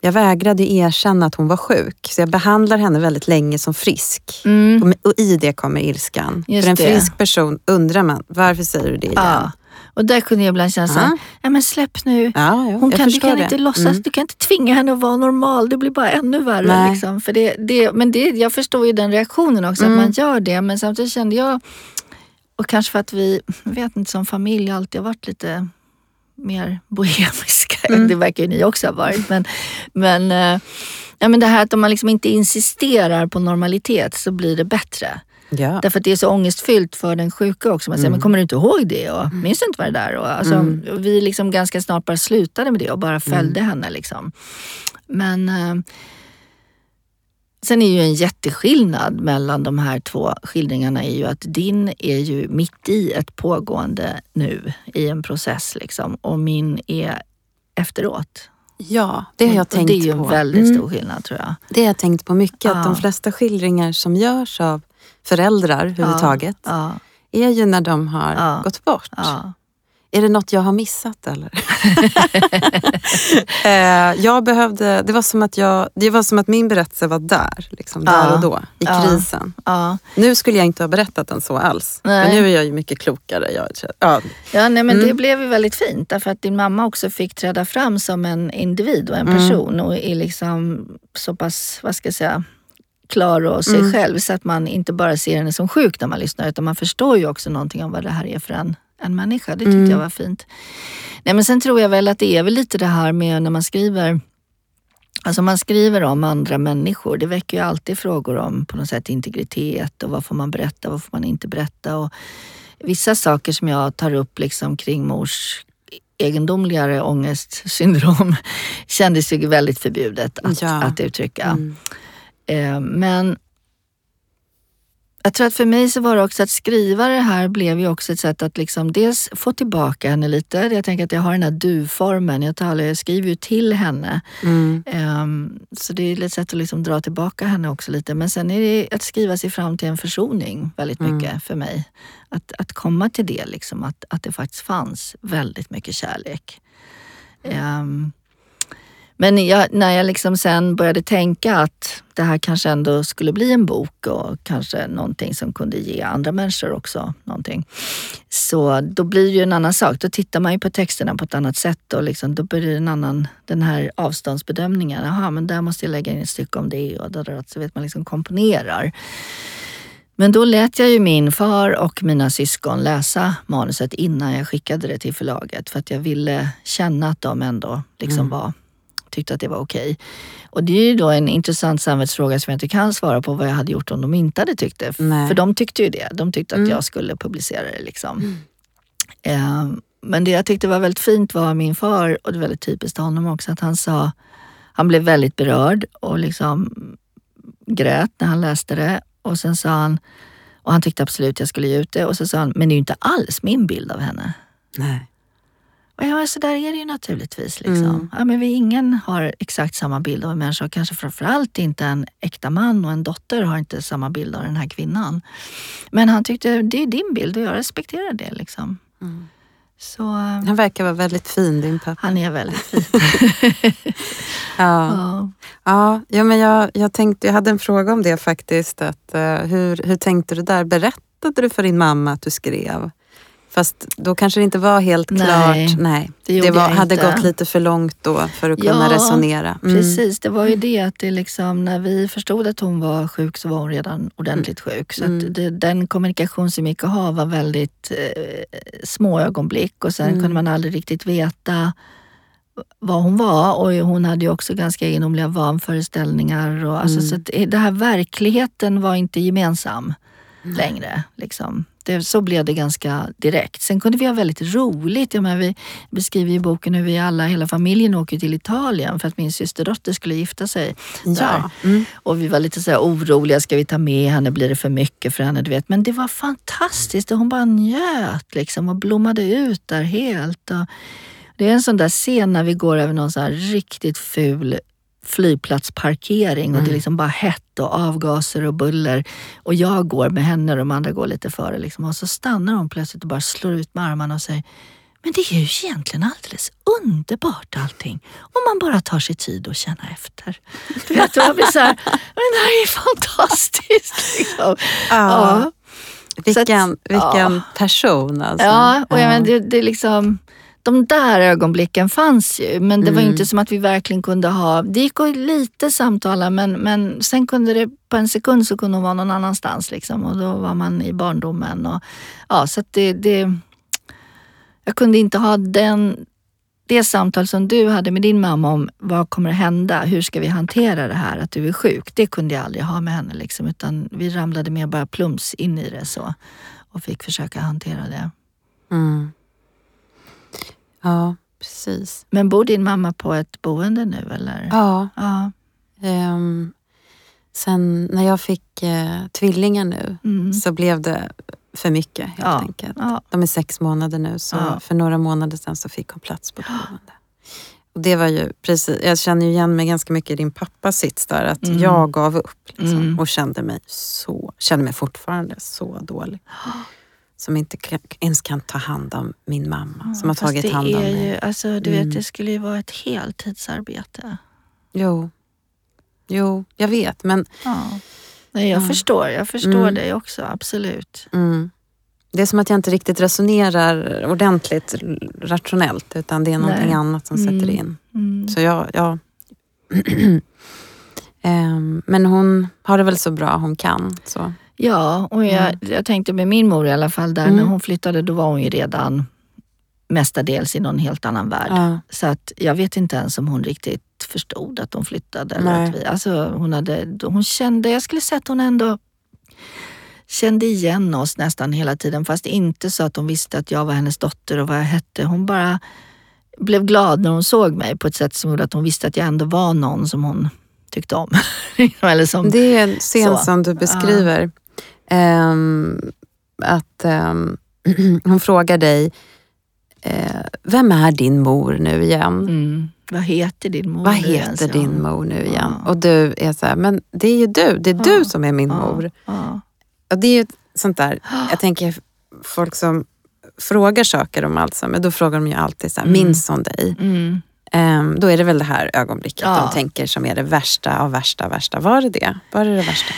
jag vägrade ju erkänna att hon var sjuk. Så jag behandlar henne väldigt länge som frisk. Mm. Och, i det kommer ilskan. Just För en det. frisk person undrar man, varför säger du det igen? Ja. Och där kunde jag ibland känna såhär, Ja. ja men släpp nu. Ja, ja, Hon kan, du kan det. inte låtsas, Mm. du kan inte tvinga henne att vara normal. Det blir bara ännu värre. Nej. Liksom. För det, det, men det, jag förstår ju den reaktionen också, Mm. att man gör det. Men samtidigt kände jag, och kanske för att vi, vet inte, som familj alltid har varit lite mer bohemiska. [laughs] Mm. Det verkar ju ni också ha varit. Men, men, eh, ja, men det här att om man liksom inte insisterar på normalitet så blir det bättre. Ja. Därför att det är så ångestfyllt för den sjuka också. Man säger, Mm. men kommer du inte ihåg det? Och, Minns du inte vad det där? Och, alltså, Mm. Vi liksom ganska snart bara slutade med det och bara följde henne. Liksom. Men eh, sen är ju en jätteskillnad mellan de här två skildringarna är ju att din är ju mitt i ett pågående nu i en process liksom, och min är efteråt. ja, det har jag och tänkt det är ju på. en väldigt Mm. stor skillnad tror jag. Det har jag tänkt på mycket. Ja. Att de flesta skildringar som görs av föräldrar överhuvudtaget Ja, är ju när de har Ja. gått bort. ja, Är det något jag har missat eller? [laughs] eh, jag behövde, det, var som att jag, det var som att min berättelse var där, liksom, där Ja. och då, i Ja. krisen. ja. Nu skulle jag inte ha berättat den så alls. Nej. Men nu är jag ju mycket klokare. Jag, ja, Ja, nej, men Mm. det blev ju väldigt fint därför att din mamma också fick träda fram som en individ och en Mm. person och är liksom så pass, vad ska jag säga, klar och sig Mm. själv så att man inte bara ser henne som sjuk när man lyssnar utan man förstår ju också någonting om vad det här är för en, en människa. Det tyckte Mm. jag var fint. Nej, men sen tror jag väl att det är väl lite det här med när man skriver Alltså man skriver om andra människor. Det väcker ju alltid frågor om på något sätt integritet och vad får man berätta, vad får man inte berätta. Och vissa saker som jag tar upp liksom kring mors egendomligare ångestsyndrom [laughs] kändes ju väldigt förbjudet att, Ja. att uttrycka. mm. Eh, men jag tror att för mig så var det också att skriva det här blev ju också ett sätt att liksom dels få tillbaka henne lite. Jag tänker att jag har den här du-formen. Jag, talar, jag skriver ju till henne. Mm. Um, så det är ett sätt att liksom dra tillbaka henne också lite. Men sen är det att skriva sig fram till en försoning väldigt Mm. mycket för mig. Att, att komma till det, liksom, att, att det faktiskt fanns väldigt mycket kärlek. Ehm, men jag, när jag liksom sen började tänka att det här kanske ändå skulle bli en bok och kanske någonting som kunde ge andra människor också någonting. Så då blir det ju en annan sak. Då tittar man ju på texterna på ett annat sätt och liksom, då blir det en annan, den här avståndsbedömningen. Jaha, men där måste jag lägga in ett stycke om det och där, där, så vet man liksom komponerar. Men då lät jag ju min far och mina syskon läsa manuset innan jag skickade det till förlaget för att jag ville känna att de ändå liksom var, tyckte att det var okej. Och det är ju då en intressant samvetsfråga som jag inte kan svara på vad jag hade gjort om de inte hade tyckt det. Nej. För de tyckte ju det. De tyckte att Mm. jag skulle publicera det. Liksom. Eh, men det jag tyckte var väldigt fint var min far, och det är väldigt typiskt honom också, att han sa, han blev väldigt berörd och liksom grät när han läste det. Och sen sa han, och han tyckte absolut jag skulle ge ut det. Och så sa han, men det är ju inte alls min bild av henne. Nej. Ja, så där är det ju naturligtvis. Liksom. Mm. Ja, men vi ingen har exakt samma bild av en människa. och Kanske framförallt inte en äkta man och en dotter har inte samma bild av den här kvinnan. Men han tyckte, det är din bild och jag respekterar det. Liksom. Mm. Så eh, Han verkar vara väldigt fin din pappa. han är väldigt fin. [laughs] Ja. ja. Ja, ja men jag, jag, tänkte, jag hade en fråga om det faktiskt. Att, eh, hur, hur tänkte du där? Berättade du för din mamma att du skrev? Fast då kanske det inte var helt Nej, klart. Nej, det gjorde var, hade inte. gått lite för långt då för att Ja, kunna resonera. Mm. Precis, det var ju det att det liksom, när vi förstod att hon var sjuk så var hon redan ordentligt sjuk. Så Mm. det, den kommunikation som gick att ha var väldigt eh, små ögonblick och sen Mm. kunde man aldrig riktigt veta vad hon var och hon hade ju också ganska egendomliga vanföreställningar. Och, alltså, Mm. så det det här verkligheten var inte gemensam längre. Liksom. Det, så blev det ganska direkt. Sen kunde vi ha väldigt roligt. Jag menar, vi beskriver i boken hur vi alla, hela familjen åker till Italien för att min systerdotter skulle gifta sig där. Ja. Mm. Och vi var lite så oroliga, ska vi ta med henne? Blir det för mycket för henne? Du vet. Men det var fantastiskt och hon bara njöt liksom och blommade ut där helt. Och det är en sån där scen när vi går över någon så här riktigt ful flygplatsparkering och det är liksom bara hett och avgaser och buller. Och jag går med henne och de andra går lite före. Liksom. Och så stannar hon plötsligt och bara slår ut med armarna och säger men det är ju egentligen alldeles underbart allting. Om man bara tar sig tid att känna efter. Du vet, jag blir så här, men det här är fantastiskt. [laughs] Liksom. Ja. Vilken, Så att- vilken ja. person alltså. Ja, och jag Ja. men, det, det är liksom, de där ögonblicken fanns ju, men det var Mm. inte som att vi verkligen kunde ha... Det gick att lite samtala, men, men sen kunde det på en sekund så kunde hon vara någon annanstans. Liksom, och då var man i barndomen. Och, ja, så det, det, jag kunde inte ha den, det samtal som du hade med din mamma om vad kommer att hända, hur ska vi hantera det här att du är sjuk. Det kunde jag aldrig ha med henne. Liksom, utan vi ramlade mer bara plums in i det så och fick försöka hantera det. Mm. Ja, precis. Men bor din mamma på ett boende nu eller? Ja, Ja. ehm, sen när jag fick eh, tvillingar nu Mm. så blev det för mycket helt Ja. enkelt. Ja. De är sex månader nu så Ja. för några månader sedan så fick hon plats på ett boende. Och det var ju precis, jag känner ju igen mig ganska mycket i din pappas sits där. Att Mm. jag gav upp liksom, Mm. och kände mig så, kände mig fortfarande så dålig. Som inte ens kan ta hand om min mamma som har tagit hand om mig. ju, alltså, du Mm. vet, det skulle ju vara ett heltidsarbete. Jo. jo, jag vet men Ja. Nej, jag Ja. förstår, jag förstår Mm. dig också, absolut. Mm. Det är som att jag inte riktigt resonerar ordentligt rationellt utan det är någonting Nej. annat som Mm. sätter in. Mm. Så jag, ja. [clears throat] Ehm, Men hon har det väl så bra hon kan. Så. Ja, och jag, jag tänkte med min mor i alla fall, där Mm. när hon flyttade då var hon ju redan mestadels i någon helt annan värld. Ja. Så att jag vet inte ens om hon riktigt förstod att de flyttade. Eller att vi, alltså hon, hade, hon kände, jag skulle säga att hon ändå kände igen oss nästan hela tiden. Fast inte så att hon visste att jag var hennes dotter och vad jag hette. Hon bara blev glad när hon såg mig på ett sätt som gjorde att hon visste att jag ändå var någon som hon tyckte om. [laughs] eller som, Det är en scen Så. som du beskriver. Ehm, att ehm, [clears throat] hon frågar dig, eh, vem är din mor nu igen? Mm. Vad heter din mor Vad nu ens? heter Ja. din mor nu igen? Ja. Och du är så här, men det är ju du. Det är Ja. du som är min Ja, mor. ja. Och det är ju sånt där, [gasps] jag tänker folk som frågar saker om Alzheimer, då frågar de ju alltid så här, Mm. minns hon dig? Mm. Ehm, då är det väl det här ögonblicket Ja. de tänker som är det värsta av värsta värsta. Var det det? Var det det värsta?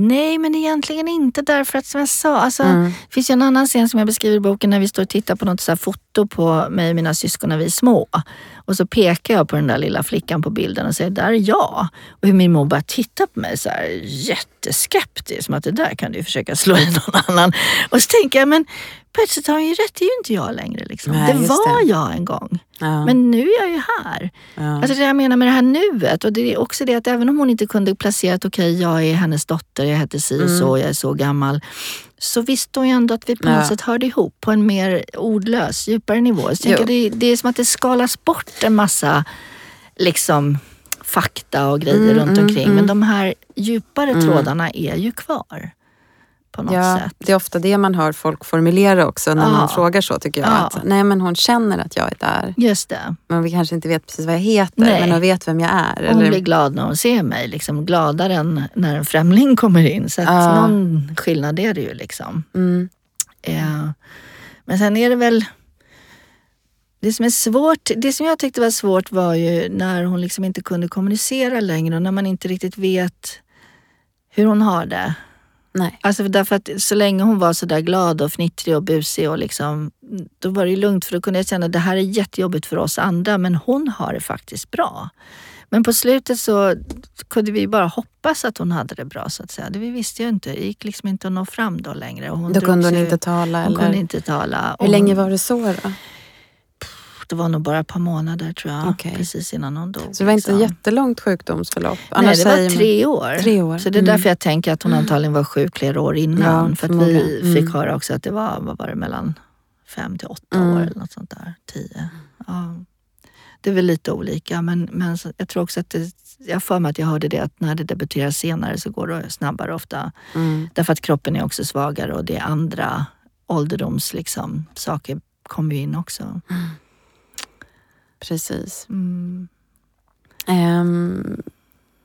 Nej, men egentligen inte därför att som jag sa, alltså, Mm. det finns ju en annan scen som jag beskriver i boken när vi står och tittar på något så foto på mig och mina syskon när vi är små. Och så pekar jag på den där lilla flickan på bilden och säger, där är jag. Och hur min mor bara tittar på mig så här jätteskeptiskt, som att det där kan du ju försöka slå i någon annan. Och så tänker jag, men på ett sätt har hon ju rätt, det är ju inte jag längre. Liksom. Nej, det var det. jag en gång, Ja. men nu är jag ju här. ja. Alltså det jag menar med det här nuet och det är också det att även om hon inte kunde placera att okej, jag är hennes dotter, jag heter si och så, jag är så gammal. Så visste hon ju ändå att vi på Ja. något sätt hörde ihop på en mer ordlös, djupare nivå. Så jag det, det är som att det skalas bort en massa liksom fakta och grejer Mm, runt mm, omkring. mm. Men de här djupare trådarna är ju kvar. På något Ja, sätt. det är ofta det man hör folk formulera också när Ja. man frågar så tycker jag. Ja. Att, nej men hon känner att jag är där. Just det. Men vi kanske inte vet precis vad jag heter Nej. men hon vet vem jag är. Och hon Eller, blir glad när hon ser mig. Liksom, gladare än när en främling kommer in. Så att Ja. någon skillnad är det ju. liksom. mm, Eh, men sen är det väl... Det som är svårt, det som jag tyckte var svårt var ju när hon liksom inte kunde kommunicera längre och när man inte riktigt vet hur hon har det. Nej. Alltså för därför att så länge hon var så där glad och fnittrig och busig och liksom, då var det lugnt för då kunde jag känna att det här är jättejobbigt för oss andra men hon har det faktiskt bra. Men på slutet så kunde vi bara hoppas att hon hade det bra så att säga. Det vi visste ju inte. Det gick liksom inte att nå fram då längre. Och hon Då kunde hon sig- inte tala Hon eller? kunde inte tala. Hur länge hon- var det så då? Det var nog bara ett par månader tror jag. Okej. Precis innan hon dog. Så det var inte liksom. jättelångt sjukdomsförlopp? Nej, Annars det säger var tre år. Tre år. Så det är Mm. därför jag tänker att hon antagligen var sjuk flera år innan. Ja, för att vi. Mm. fick höra också att det var, vad var det, mellan fem till åtta Mm. år eller något sånt där. Tio. Ja. Det är väl lite olika men, men jag tror också att det, jag för mig att jag hörde det att när det debuterar senare så går det snabbare ofta. Mm. Därför att kroppen är också svagare och det är andra ålderdoms liksom, saker kommer ju in också. Precis. Mm. Ehm,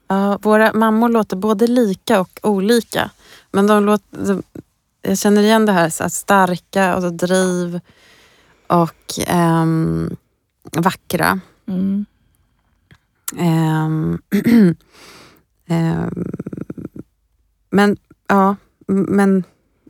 ja, våra mammor låter både lika och olika. Men de låter, de, jag känner igen det här så starka och driv och ehm, vackra. Mm. Ehm, [clears throat] men ja, men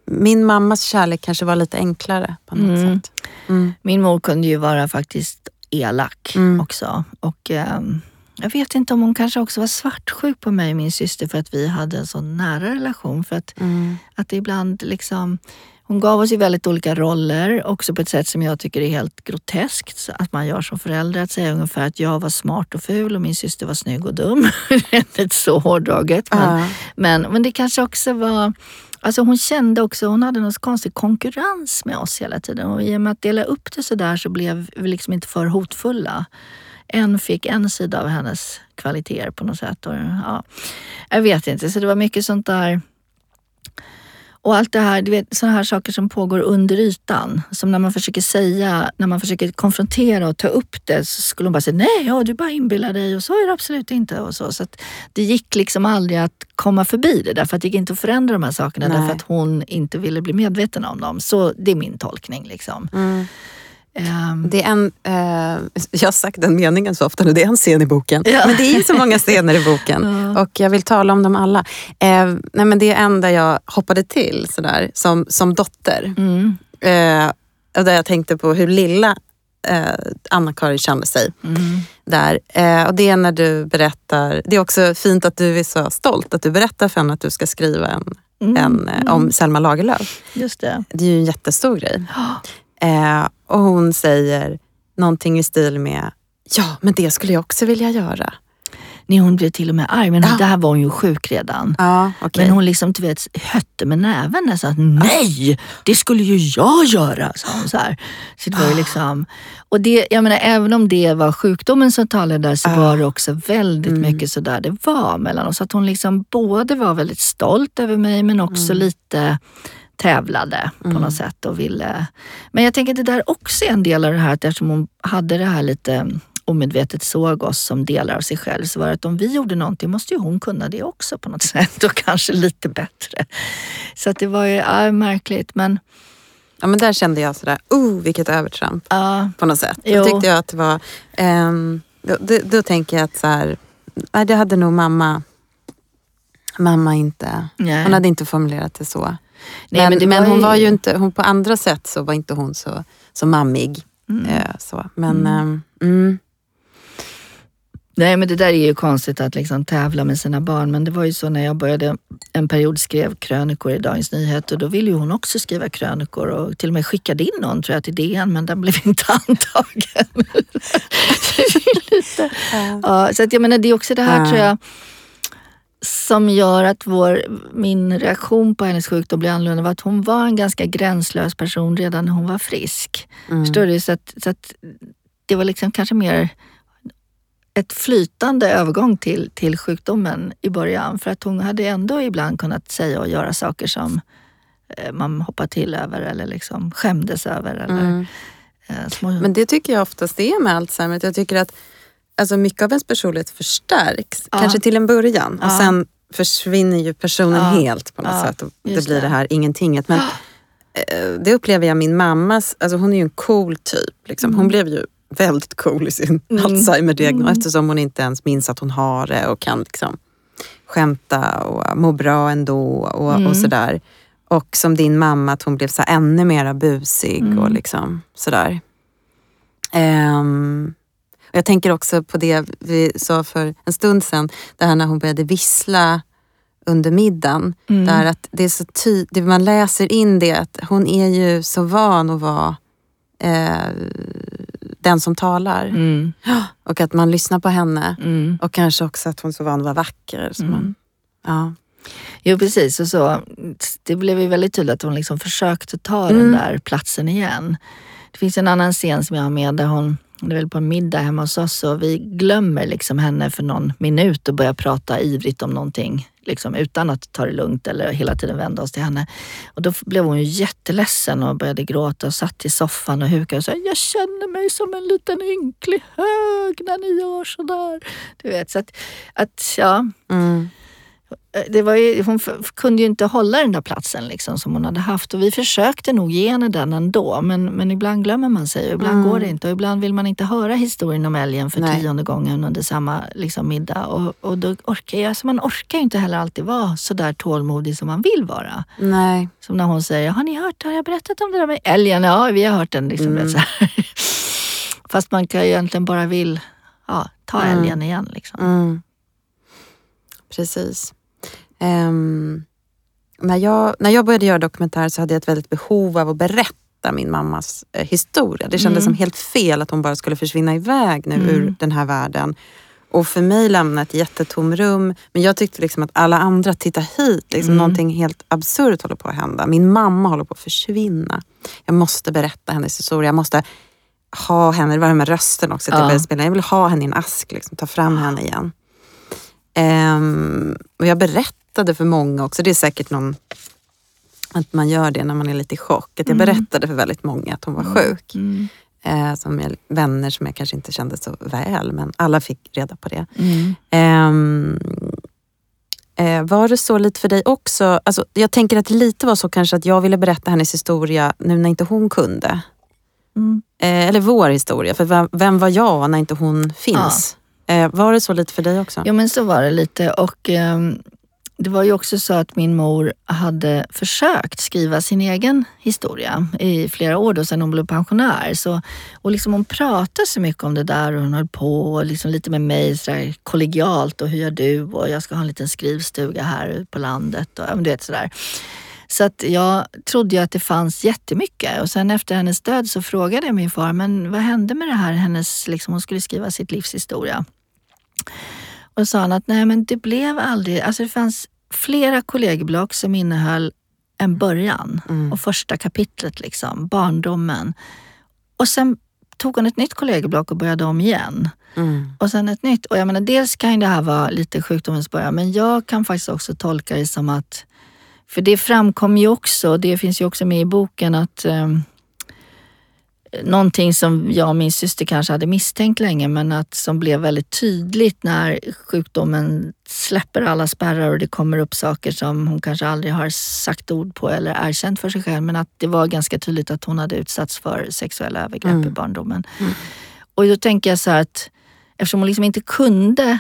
min mammas kärlek kanske var lite enklare på något Mm. sätt. Mm. Min mor kunde ju vara faktiskt elak Mm. också. Och ehm, jag vet inte om hon kanske också var svartsjuk på mig och min syster för att vi hade en så nära relation. För att, Mm. att det ibland liksom... Hon gav oss ju väldigt olika roller, också på ett sätt som jag tycker är helt groteskt. Att man gör som förälder, att säga ungefär att jag var smart och ful och min syster var snygg och dum. [laughs] Det är så hårdraget. Men, Ja. men, men det kanske också var... Alltså hon kände också, hon hade någon konstig konkurrens med oss hela tiden. Och i och med att dela upp det sådär så blev vi liksom inte för hotfulla. En fick en sida av hennes kvaliteter på något sätt. Och, ja, jag vet inte, så det var mycket sånt där. Och allt det här, du vet sådana här saker som pågår under ytan. Som när man försöker säga, när man försöker konfrontera och ta upp det så skulle hon bara säga nej, ja, du bara inbillar dig och så är det absolut inte. Och så. Så att det gick liksom aldrig att komma förbi det därför att det gick inte att förändra de här sakerna Nej. därför att hon inte ville bli medveten om dem. Så det är min tolkning. Liksom. Mm. Ehm, Det är en, eh, jag har sagt den meningen så ofta nu, det är en scen i boken. Ja. Men det är så många scener i boken [laughs] Ja. och jag vill tala om dem alla. Eh, nej men det är en där jag hoppade till sådär, som, som dotter. mm, Eh, och där jag tänkte på hur lilla eh, Anna-Karin kände sig. mm, Där. Och det är när du berättar, det är också fint att du är så stolt att du berättar för henne att du ska skriva en, mm, en, om Selma Lagerlöf. Just det. Det är ju en jättestor grej. Eh, och hon säger någonting i stil med Ja, men det skulle jag också vilja göra. Nej, hon blev till och med arg. Men Ja. där var hon ju sjuk redan. Ja, okej. Men hon liksom, du vet, hötte med näven att nej, det skulle ju jag göra. Sa hon så, här. så det var Ah. ju liksom, och det, jag menar, även om det var sjukdomen som talade där så Ah. var det också väldigt Mm. mycket så där det var mellan oss. Att hon liksom både var väldigt stolt över mig men också Mm. lite tävlade på något sätt och ville. Men jag tänker att det där också är en del av det här att eftersom hon hade det här lite omedvetet såg oss som delar av sig själv så var det att om vi gjorde någonting måste ju hon kunna det också på något [laughs] sätt och kanske lite bättre. Så att det var ju ja, märkligt men Ja, men där kände jag sådär, oh vilket övertramp ja, på något sätt. Jo. Då tyckte jag att det var, ehm, då, då, då tänker jag att så här, nej, det hade nog mamma, mamma inte, nej. hon hade inte formulerat det så. Nej, men men det men var hon ju- var ju inte, hon, på andra sätt så var inte hon så, så mammig. Mm. Eh, så. Men Mm. ehm, mm, Nej men det där är ju konstigt att liksom tävla med sina barn men det var ju så när jag började en period skrev krönikor i Dagens Nyheter då ville ju hon också skriva krönikor och till och med skickade in någon tror jag till DN men den blev [laughs] inte antagen. [laughs] Är lite, ja, så att jag menar det är också det här Ja. tror jag som gör att vår, min reaktion på hennes sjukdom blev annorlunda var att hon var en ganska gränslös person redan när hon var frisk. mm. Förstår du? Så att, så att det var liksom kanske mer ett flytande övergång till, till sjukdomen i början. För att hon hade ändå ibland kunnat säga och göra saker som eh, man hoppar till över eller liksom skämdes över. Eller, Mm. eh, små... Men det tycker jag oftast är med Alzheimer. Jag tycker att alltså, mycket av ens personlighet förstärks, Ja. kanske till en början. Och Ja. sen försvinner ju personen Ja. helt på något sätt. Och det just blir det. här ingentinget. Men eh, det upplever jag min mammas, alltså hon är ju en cool typ. Liksom. Hon Mm. blev ju väldigt cool i sin Mm. Alzheimer-diagnos Mm. eftersom hon inte ens minns att hon har det och kan liksom skämta och må bra ändå och, Mm. och sådär. Och som din mamma, att hon blev så ännu mera busig Mm. och liksom sådär. Ehm, och jag tänker också på det vi sa för en stund sedan, det här när hon började vissla under middagen. Mm. Där att det är så tydligt, man läser in det att hon är ju så van att vara eh, den som talar. Mm. [gasps] Och att man lyssnar på henne. Mm. Och kanske också att hon är så van att vara vacker. Så man, Mm. ja. Jo precis, och så, det blev ju väldigt tydligt att hon liksom försökte ta Mm. den där platsen igen. Det finns en annan scen som jag har med där hon, det är väl på en middag hemma hos oss och vi glömmer liksom henne för någon minut och börjar prata ivrigt om någonting. Liksom utan att ta det lugnt eller hela tiden vända oss till henne. Och då blev hon ju jätteledsen och började gråta och satt i soffan och hukade och sa Jag känner mig som en liten ynklig hög när ni gör sådär. Du vet, så att, att ja, Mm det var ju, hon kunde ju inte hålla den där platsen liksom som hon hade haft och vi försökte nog ge henne den ändå men, men ibland glömmer man sig och ibland Mm. går det inte och ibland vill man inte höra historien om älgen för Nej. tionde gången under samma liksom, middag och, och då orkar jag, alltså man orkar ju inte heller alltid vara så där tålmodig som man vill vara. Nej. Som när hon säger, har ni hört, har jag berättat om det där med älgen? Ja, vi har hört den. Liksom, Mm. [laughs] Fast man kan ju egentligen bara vill ja, ta Mm. älgen igen. Liksom. Mm. Precis. Ehm, när, jag, när jag började göra dokumentär så hade jag ett väldigt behov av att berätta min mammas eh, historia. Det kändes Mm. som helt fel att hon bara skulle försvinna iväg nu Mm. ur den här världen. Och för mig lämna ett jättetom rum. Men jag tyckte liksom att alla andra, titta hit, liksom Mm. någonting helt absurt håller på att hända. Min mamma håller på att försvinna. Jag måste berätta hennes historia. Jag måste ha henne, det var det med rösten också, att jag Ja. började spela. Jag vill ha henne i en ask, liksom, ta fram henne igen. Ehm, och jag berättade för många också, det är säkert någon att man gör det när man är lite i chock. Att jag Mm. berättade för väldigt många att hon var sjuk. Mm. Eh, som jag, vänner som jag kanske inte kände så väl, men alla fick reda på det. Mm. Ehm, eh, var det så lite för dig också? Alltså, jag tänker att det lite var så kanske att jag ville berätta hennes historia nu när inte hon kunde. Mm. Eh, eller vår historia, för vem, vem var jag när inte hon finns? Eh, var det så lite för dig också? Ja men så var det lite och ehm, det var ju också så att min mor hade försökt skriva sin egen historia i flera år då sedan hon blev pensionär. Så, och liksom hon pratade så mycket om det där och hon höll på och liksom lite med mig sådär kollegialt och hur gör du och jag ska ha en liten skrivstuga här på landet och du vet sådär. Så att jag trodde ju att det fanns jättemycket och sen efter hennes död så frågade jag min far, men vad hände med det här? Hennes, liksom, hon skulle skriva sitt livs historia. Och sa han att nej men det blev aldrig, alltså det fanns flera kollegieblock som innehöll en början Mm. och första kapitlet, liksom, barndomen. Och sen tog hon ett nytt kollegieblock och började om igen. Mm. Och sen ett nytt. Och jag menar, dels kan ju det här vara lite sjukdomens början, men jag kan faktiskt också tolka det som att, för det framkom ju också, det finns ju också med i boken, att eh, någonting som jag och min syster kanske hade misstänkt länge, men att som blev väldigt tydligt när sjukdomen släpper alla spärrar och det kommer upp saker som hon kanske aldrig har sagt ord på eller erkänt för sig själv, men att det var ganska tydligt att hon hade utsatts för sexuella övergrepp Mm. i barndomen. Och då tänker jag så här att eftersom hon liksom inte kunde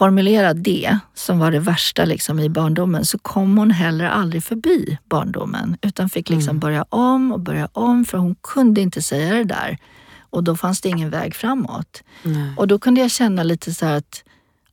formulera det som var det värsta liksom i barndomen så kom hon heller aldrig förbi barndomen utan fick liksom börja om och börja om för hon kunde inte säga det där. Och då fanns det ingen väg framåt. Nej. Och då kunde jag känna lite så att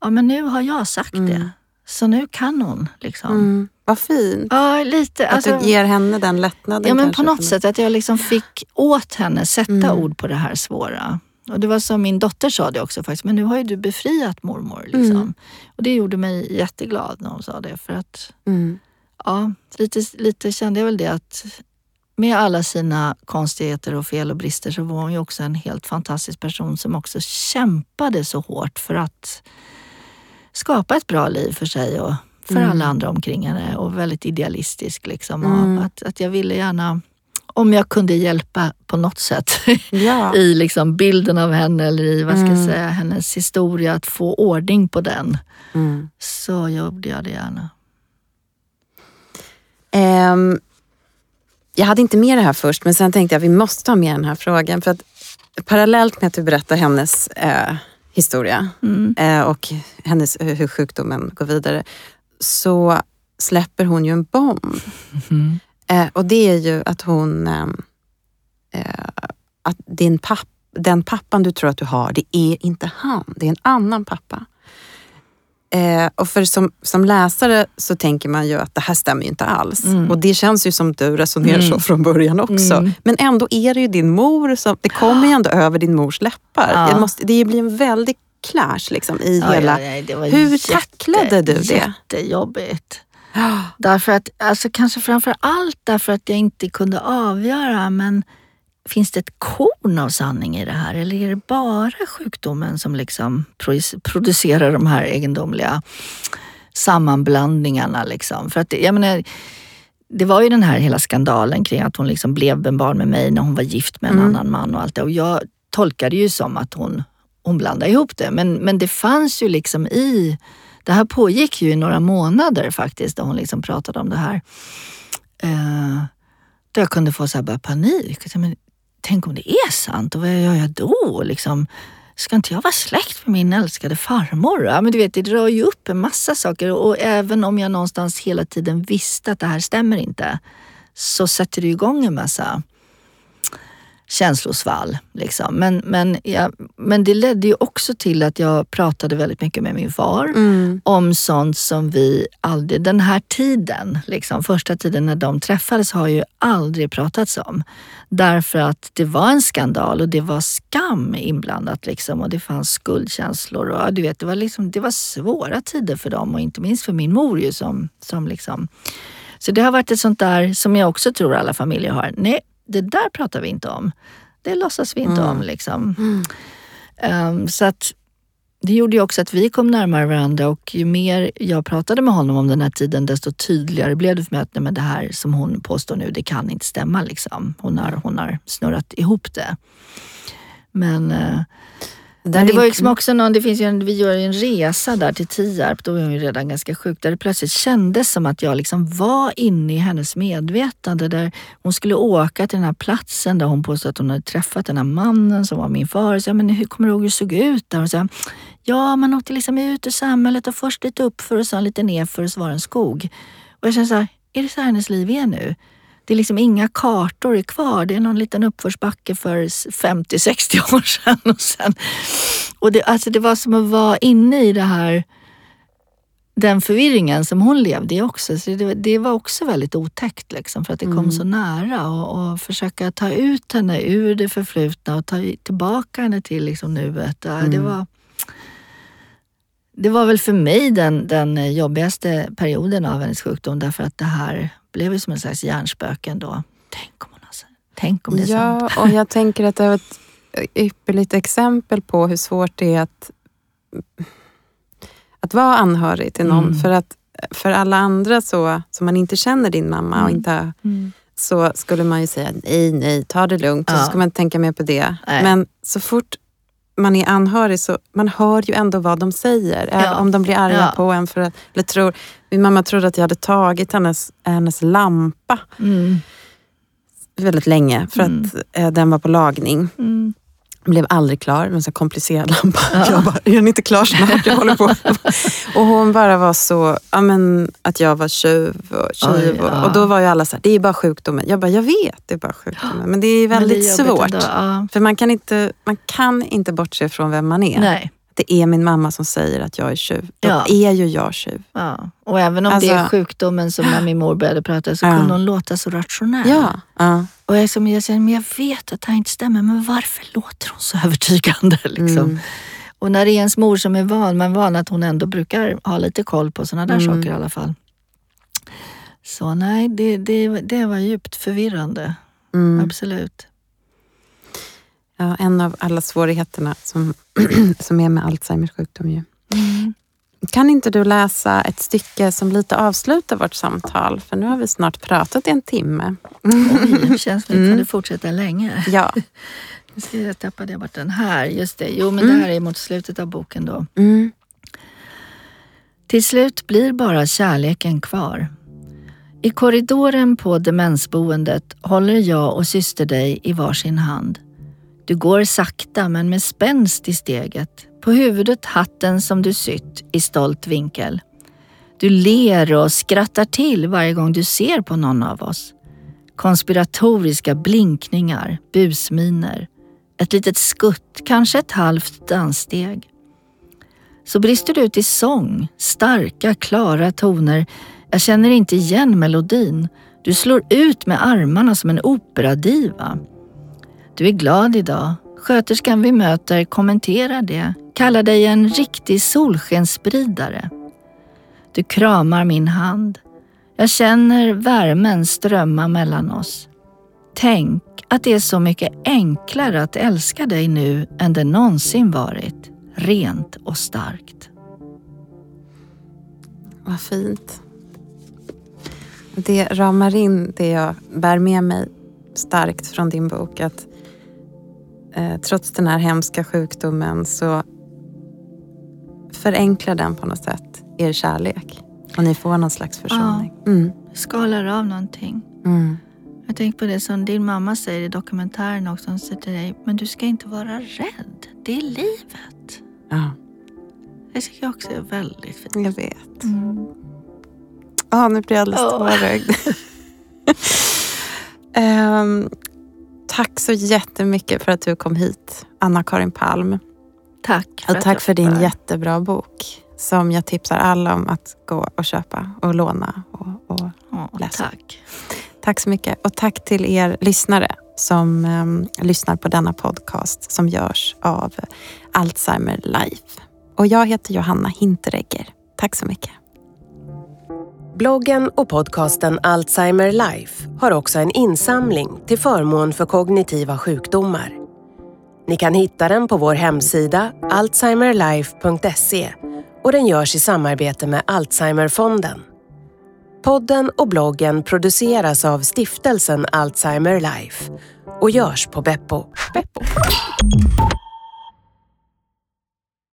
ja men nu har jag sagt det. Så nu kan hon. Liksom. Mm. Vad fint. Ja, lite. Att Alltså, du ger henne den lättnaden Ja men på något sätt att jag liksom fick åt henne sätta Mm. ord på det här svåra. Och det var som min dotter sa det också faktiskt, men nu har ju du befriat mormor. Liksom. Mm. Och det gjorde mig jätteglad när hon sa det. För att Mm. ja, lite, lite kände jag väl det att med alla sina konstigheter och fel och brister så var hon ju också en helt fantastisk person som också kämpade så hårt för att skapa ett bra liv för sig och för Mm. alla andra omkring henne och väldigt idealistisk. Liksom. Mm. Att, att jag ville gärna, om jag kunde hjälpa på något sätt [laughs] Ja. i liksom bilden av henne eller i vad ska jag Mm. säga, hennes historia, att få ordning på den, Mm. så gjorde jag det gärna. Ehm, jag hade inte med det här först, men sen tänkte jag att vi måste ha med den här frågan. För att parallellt med att du berättar hennes eh, historia Mm. eh, och hennes, hur sjukdomen går vidare, så släpper hon ju en bomb. Mm. Eh, och det är ju att hon... ehm, eh, att din papp, den pappan du tror att du har, det är inte han. Det är en annan pappa. Eh, och för som, som läsare så tänker man ju att det här stämmer ju inte alls. Mm. Och det känns ju som du resonerar så Mm. från början också. Mm. Men ändå är det ju din mor som... Det kommer ju ändå över din mors läppar. Ja. Det, måste, det blir en väldig clash liksom, i Ja, hela... ja, Hur jätte- tacklade du det? Jättejobbigt. Därför att, alltså kanske framför allt därför att jag inte kunde avgöra, men finns det ett korn av sanning i det här? Eller är det bara sjukdomen som liksom pro- producerar de här egendomliga sammanblandningarna? Liksom? För att, det- jag menar, det var ju den här hela skandalen kring att hon liksom blev en barn med mig när hon var gift med en Mm. annan man och allt det. Och jag tolkade ju som att hon, hon blandade ihop det. Men, men det fanns ju liksom i det här pågick ju i några månader faktiskt, där hon liksom pratade om det här. Eh, där jag kunde få så här panik. Men, tänk om det är sant och vad gör jag då? Liksom, ska inte jag vara släkt med min älskade farmor? Ja, men du vet, det drar ju upp en massa saker och även om jag någonstans hela tiden visste att det här stämmer inte så sätter det igång en massa känslosvall. Liksom. Men, men, ja, men det ledde ju också till att jag pratade väldigt mycket med min far Mm. om sånt som vi aldrig, den här tiden, liksom, första tiden när de träffades har ju aldrig pratats om. Därför att det var en skandal och det var skam inblandat liksom, och det fanns skuldkänslor. Och, du vet, det, var liksom, det var svåra tider för dem och inte minst för min mor ju som, som liksom så det har varit ett sånt där som jag också tror alla familjer har. Nej, det där pratar vi inte om. Det låtsas vi inte Mm. om. Liksom. Mm. Ehm, så att det gjorde ju också att vi kom närmare varandra och ju mer jag pratade med honom om den här tiden desto tydligare blev det för mig att nej, men det här som hon påstår nu, det kan inte stämma. Liksom. Hon, har, hon har snurrat ihop det. Men, eh, det är var ju liksom också någon, det finns en, vi gör ju en resa där till Tierp, då var hon ju redan ganska sjuk, där det plötsligt kändes som att jag liksom var inne i hennes medvetande. Där hon skulle åka till den här platsen där hon påstod att hon hade träffat den här mannen som var min far. Så, jag, men hur kommer du ihåg hur det såg ut där? Och så, ja, man åkte liksom ut ur samhället och först lite uppför och sen lite nerför och så var det en skog. Och jag kände så här, är det så här hennes liv är nu? Det är liksom inga kartor är kvar. Det är någon liten uppförsbacke för 50-60 år sedan. Och, sen, och det, alltså det var som att vara inne i det här, den förvirringen som hon levde i också. Så det, det var också väldigt otäckt liksom, för att det kom Mm. så nära. Och, och försöka ta ut henne ur det förflutna och ta tillbaka henne till liksom nuet. Ja, Det Mm. var det var väl för mig den, den jobbigaste perioden av hennes sjukdom därför att det här blev ju som en slags hjärnspöke ändå. Tänk om hon har Tänk om det är ja, sant. Ja, och jag tänker att det är ett ypperligt exempel på hur svårt det är att, att vara anhörig till någon. Mm. För att för alla andra så, som man inte känner din mamma och mm. inte mm. så skulle man ju säga nej, nej, ta det lugnt. Ja. Så ska man tänka mer på det. Nej. Men så fort man är anhörig så man hör ju ändå vad de säger. Ja. Om de blir arga ja. på en. För, eller tror, min mamma trodde att jag hade tagit hennes, hennes lampa. Mm. Väldigt länge för mm. att eh, den var på lagning. Mm blev aldrig klar, en så komplicerad lampa. Ja. Jag bara, är den inte klar snart? Jag håller på. [laughs] och hon bara var så, ja, men, att jag var tjuv och tjuv. Oj, ja. och, då var ju alla så här, det är bara sjukdomen. Jag bara, jag vet, det är bara sjukdomen. Men det är väldigt det är svårt. Ja. För man kan, inte, man kan inte bortse från vem man är. Nej det är min mamma som säger att jag är tjuv. Då ja. är ju jag tjuv. Ja. Och även om alltså, det är alltså- sjukdomen som när min mor började prata så ja. kunde hon låta så rationell. Ja. ja. Och jag, som jag säger, men jag vet att det här inte stämmer, men varför låter hon så övertygande? [laughs] Liksom? Mm. Och när det är ens mor som är van, man är van att hon ändå brukar ha lite koll på sådana där mm. saker i alla fall. Så nej, det, det, det var djupt förvirrande. Mm. Absolut. Ja, en av alla svårigheterna som, [clears throat] som är med Alzheimers sjukdom. Ju. Mm. Kan inte du läsa ett stycke som lite avslutar vårt samtal? För nu har vi snart pratat i en timme. Oj, det [laughs] känns som vi mm. kunde fortsätta länge. Ja. [laughs] Nu ska jag tappade jag bort den här. Just det. Jo, men mm. det här är mot slutet av boken då. Mm. Till slut blir bara kärleken kvar. I korridoren på demensboendet håller jag och syster dig i varsin hand. Du går sakta men med spänst i steget. På huvudet hatten som du sytt i stolt vinkel. Du ler och skrattar till varje gång du ser på någon av oss. Konspiratoriska blinkningar, busminer, ett litet skutt, kanske ett halvt danssteg. Så brister du ut i sång, starka, klara toner. Jag känner inte igen melodin. Du slår ut med armarna som en operadiva. Du är glad idag. Sköterskan vi möter kommenterar det, kallar dig en riktig solskensspridare. Du kramar min hand. Jag känner värmen strömma mellan oss. Tänk att det är så mycket enklare att älska dig nu än det någonsin varit. Rent och starkt. Vad fint. Det ramar in det jag bär med mig starkt från din bok. Att eh, trots den här hemska sjukdomen så förenklar den på något sätt er kärlek. Och ni får någon slags försoning. Ja, mm. skalar av någonting. Mm. Jag tänker på det som din mamma säger i dokumentären också. Hon säger till dig, men du ska inte vara rädd. Det är livet. Ja. Det tycker jag också är väldigt fint. Jag vet. Mm. Oh, nu blir jag alldeles tårögd. um, [laughs] Tack så jättemycket för att du kom hit, Anna-Karin Palm. Tack. För och tack för din jättebra bok som jag tipsar alla om att gå och köpa och låna och, och oh, läsa. Tack. Tack så mycket och tack till er lyssnare som um, lyssnar på denna podcast som görs av Alzheimer Life. Och jag heter Johanna Hinteregger. Tack så mycket. Bloggen och podcasten Alzheimer Life har också en insamling till förmån för kognitiva sjukdomar. Ni kan hitta den på vår hemsida alzheimerlife.se och den görs i samarbete med Alzheimerfonden. Podden och bloggen produceras av stiftelsen Alzheimer Life och görs på Beppo. Beppo.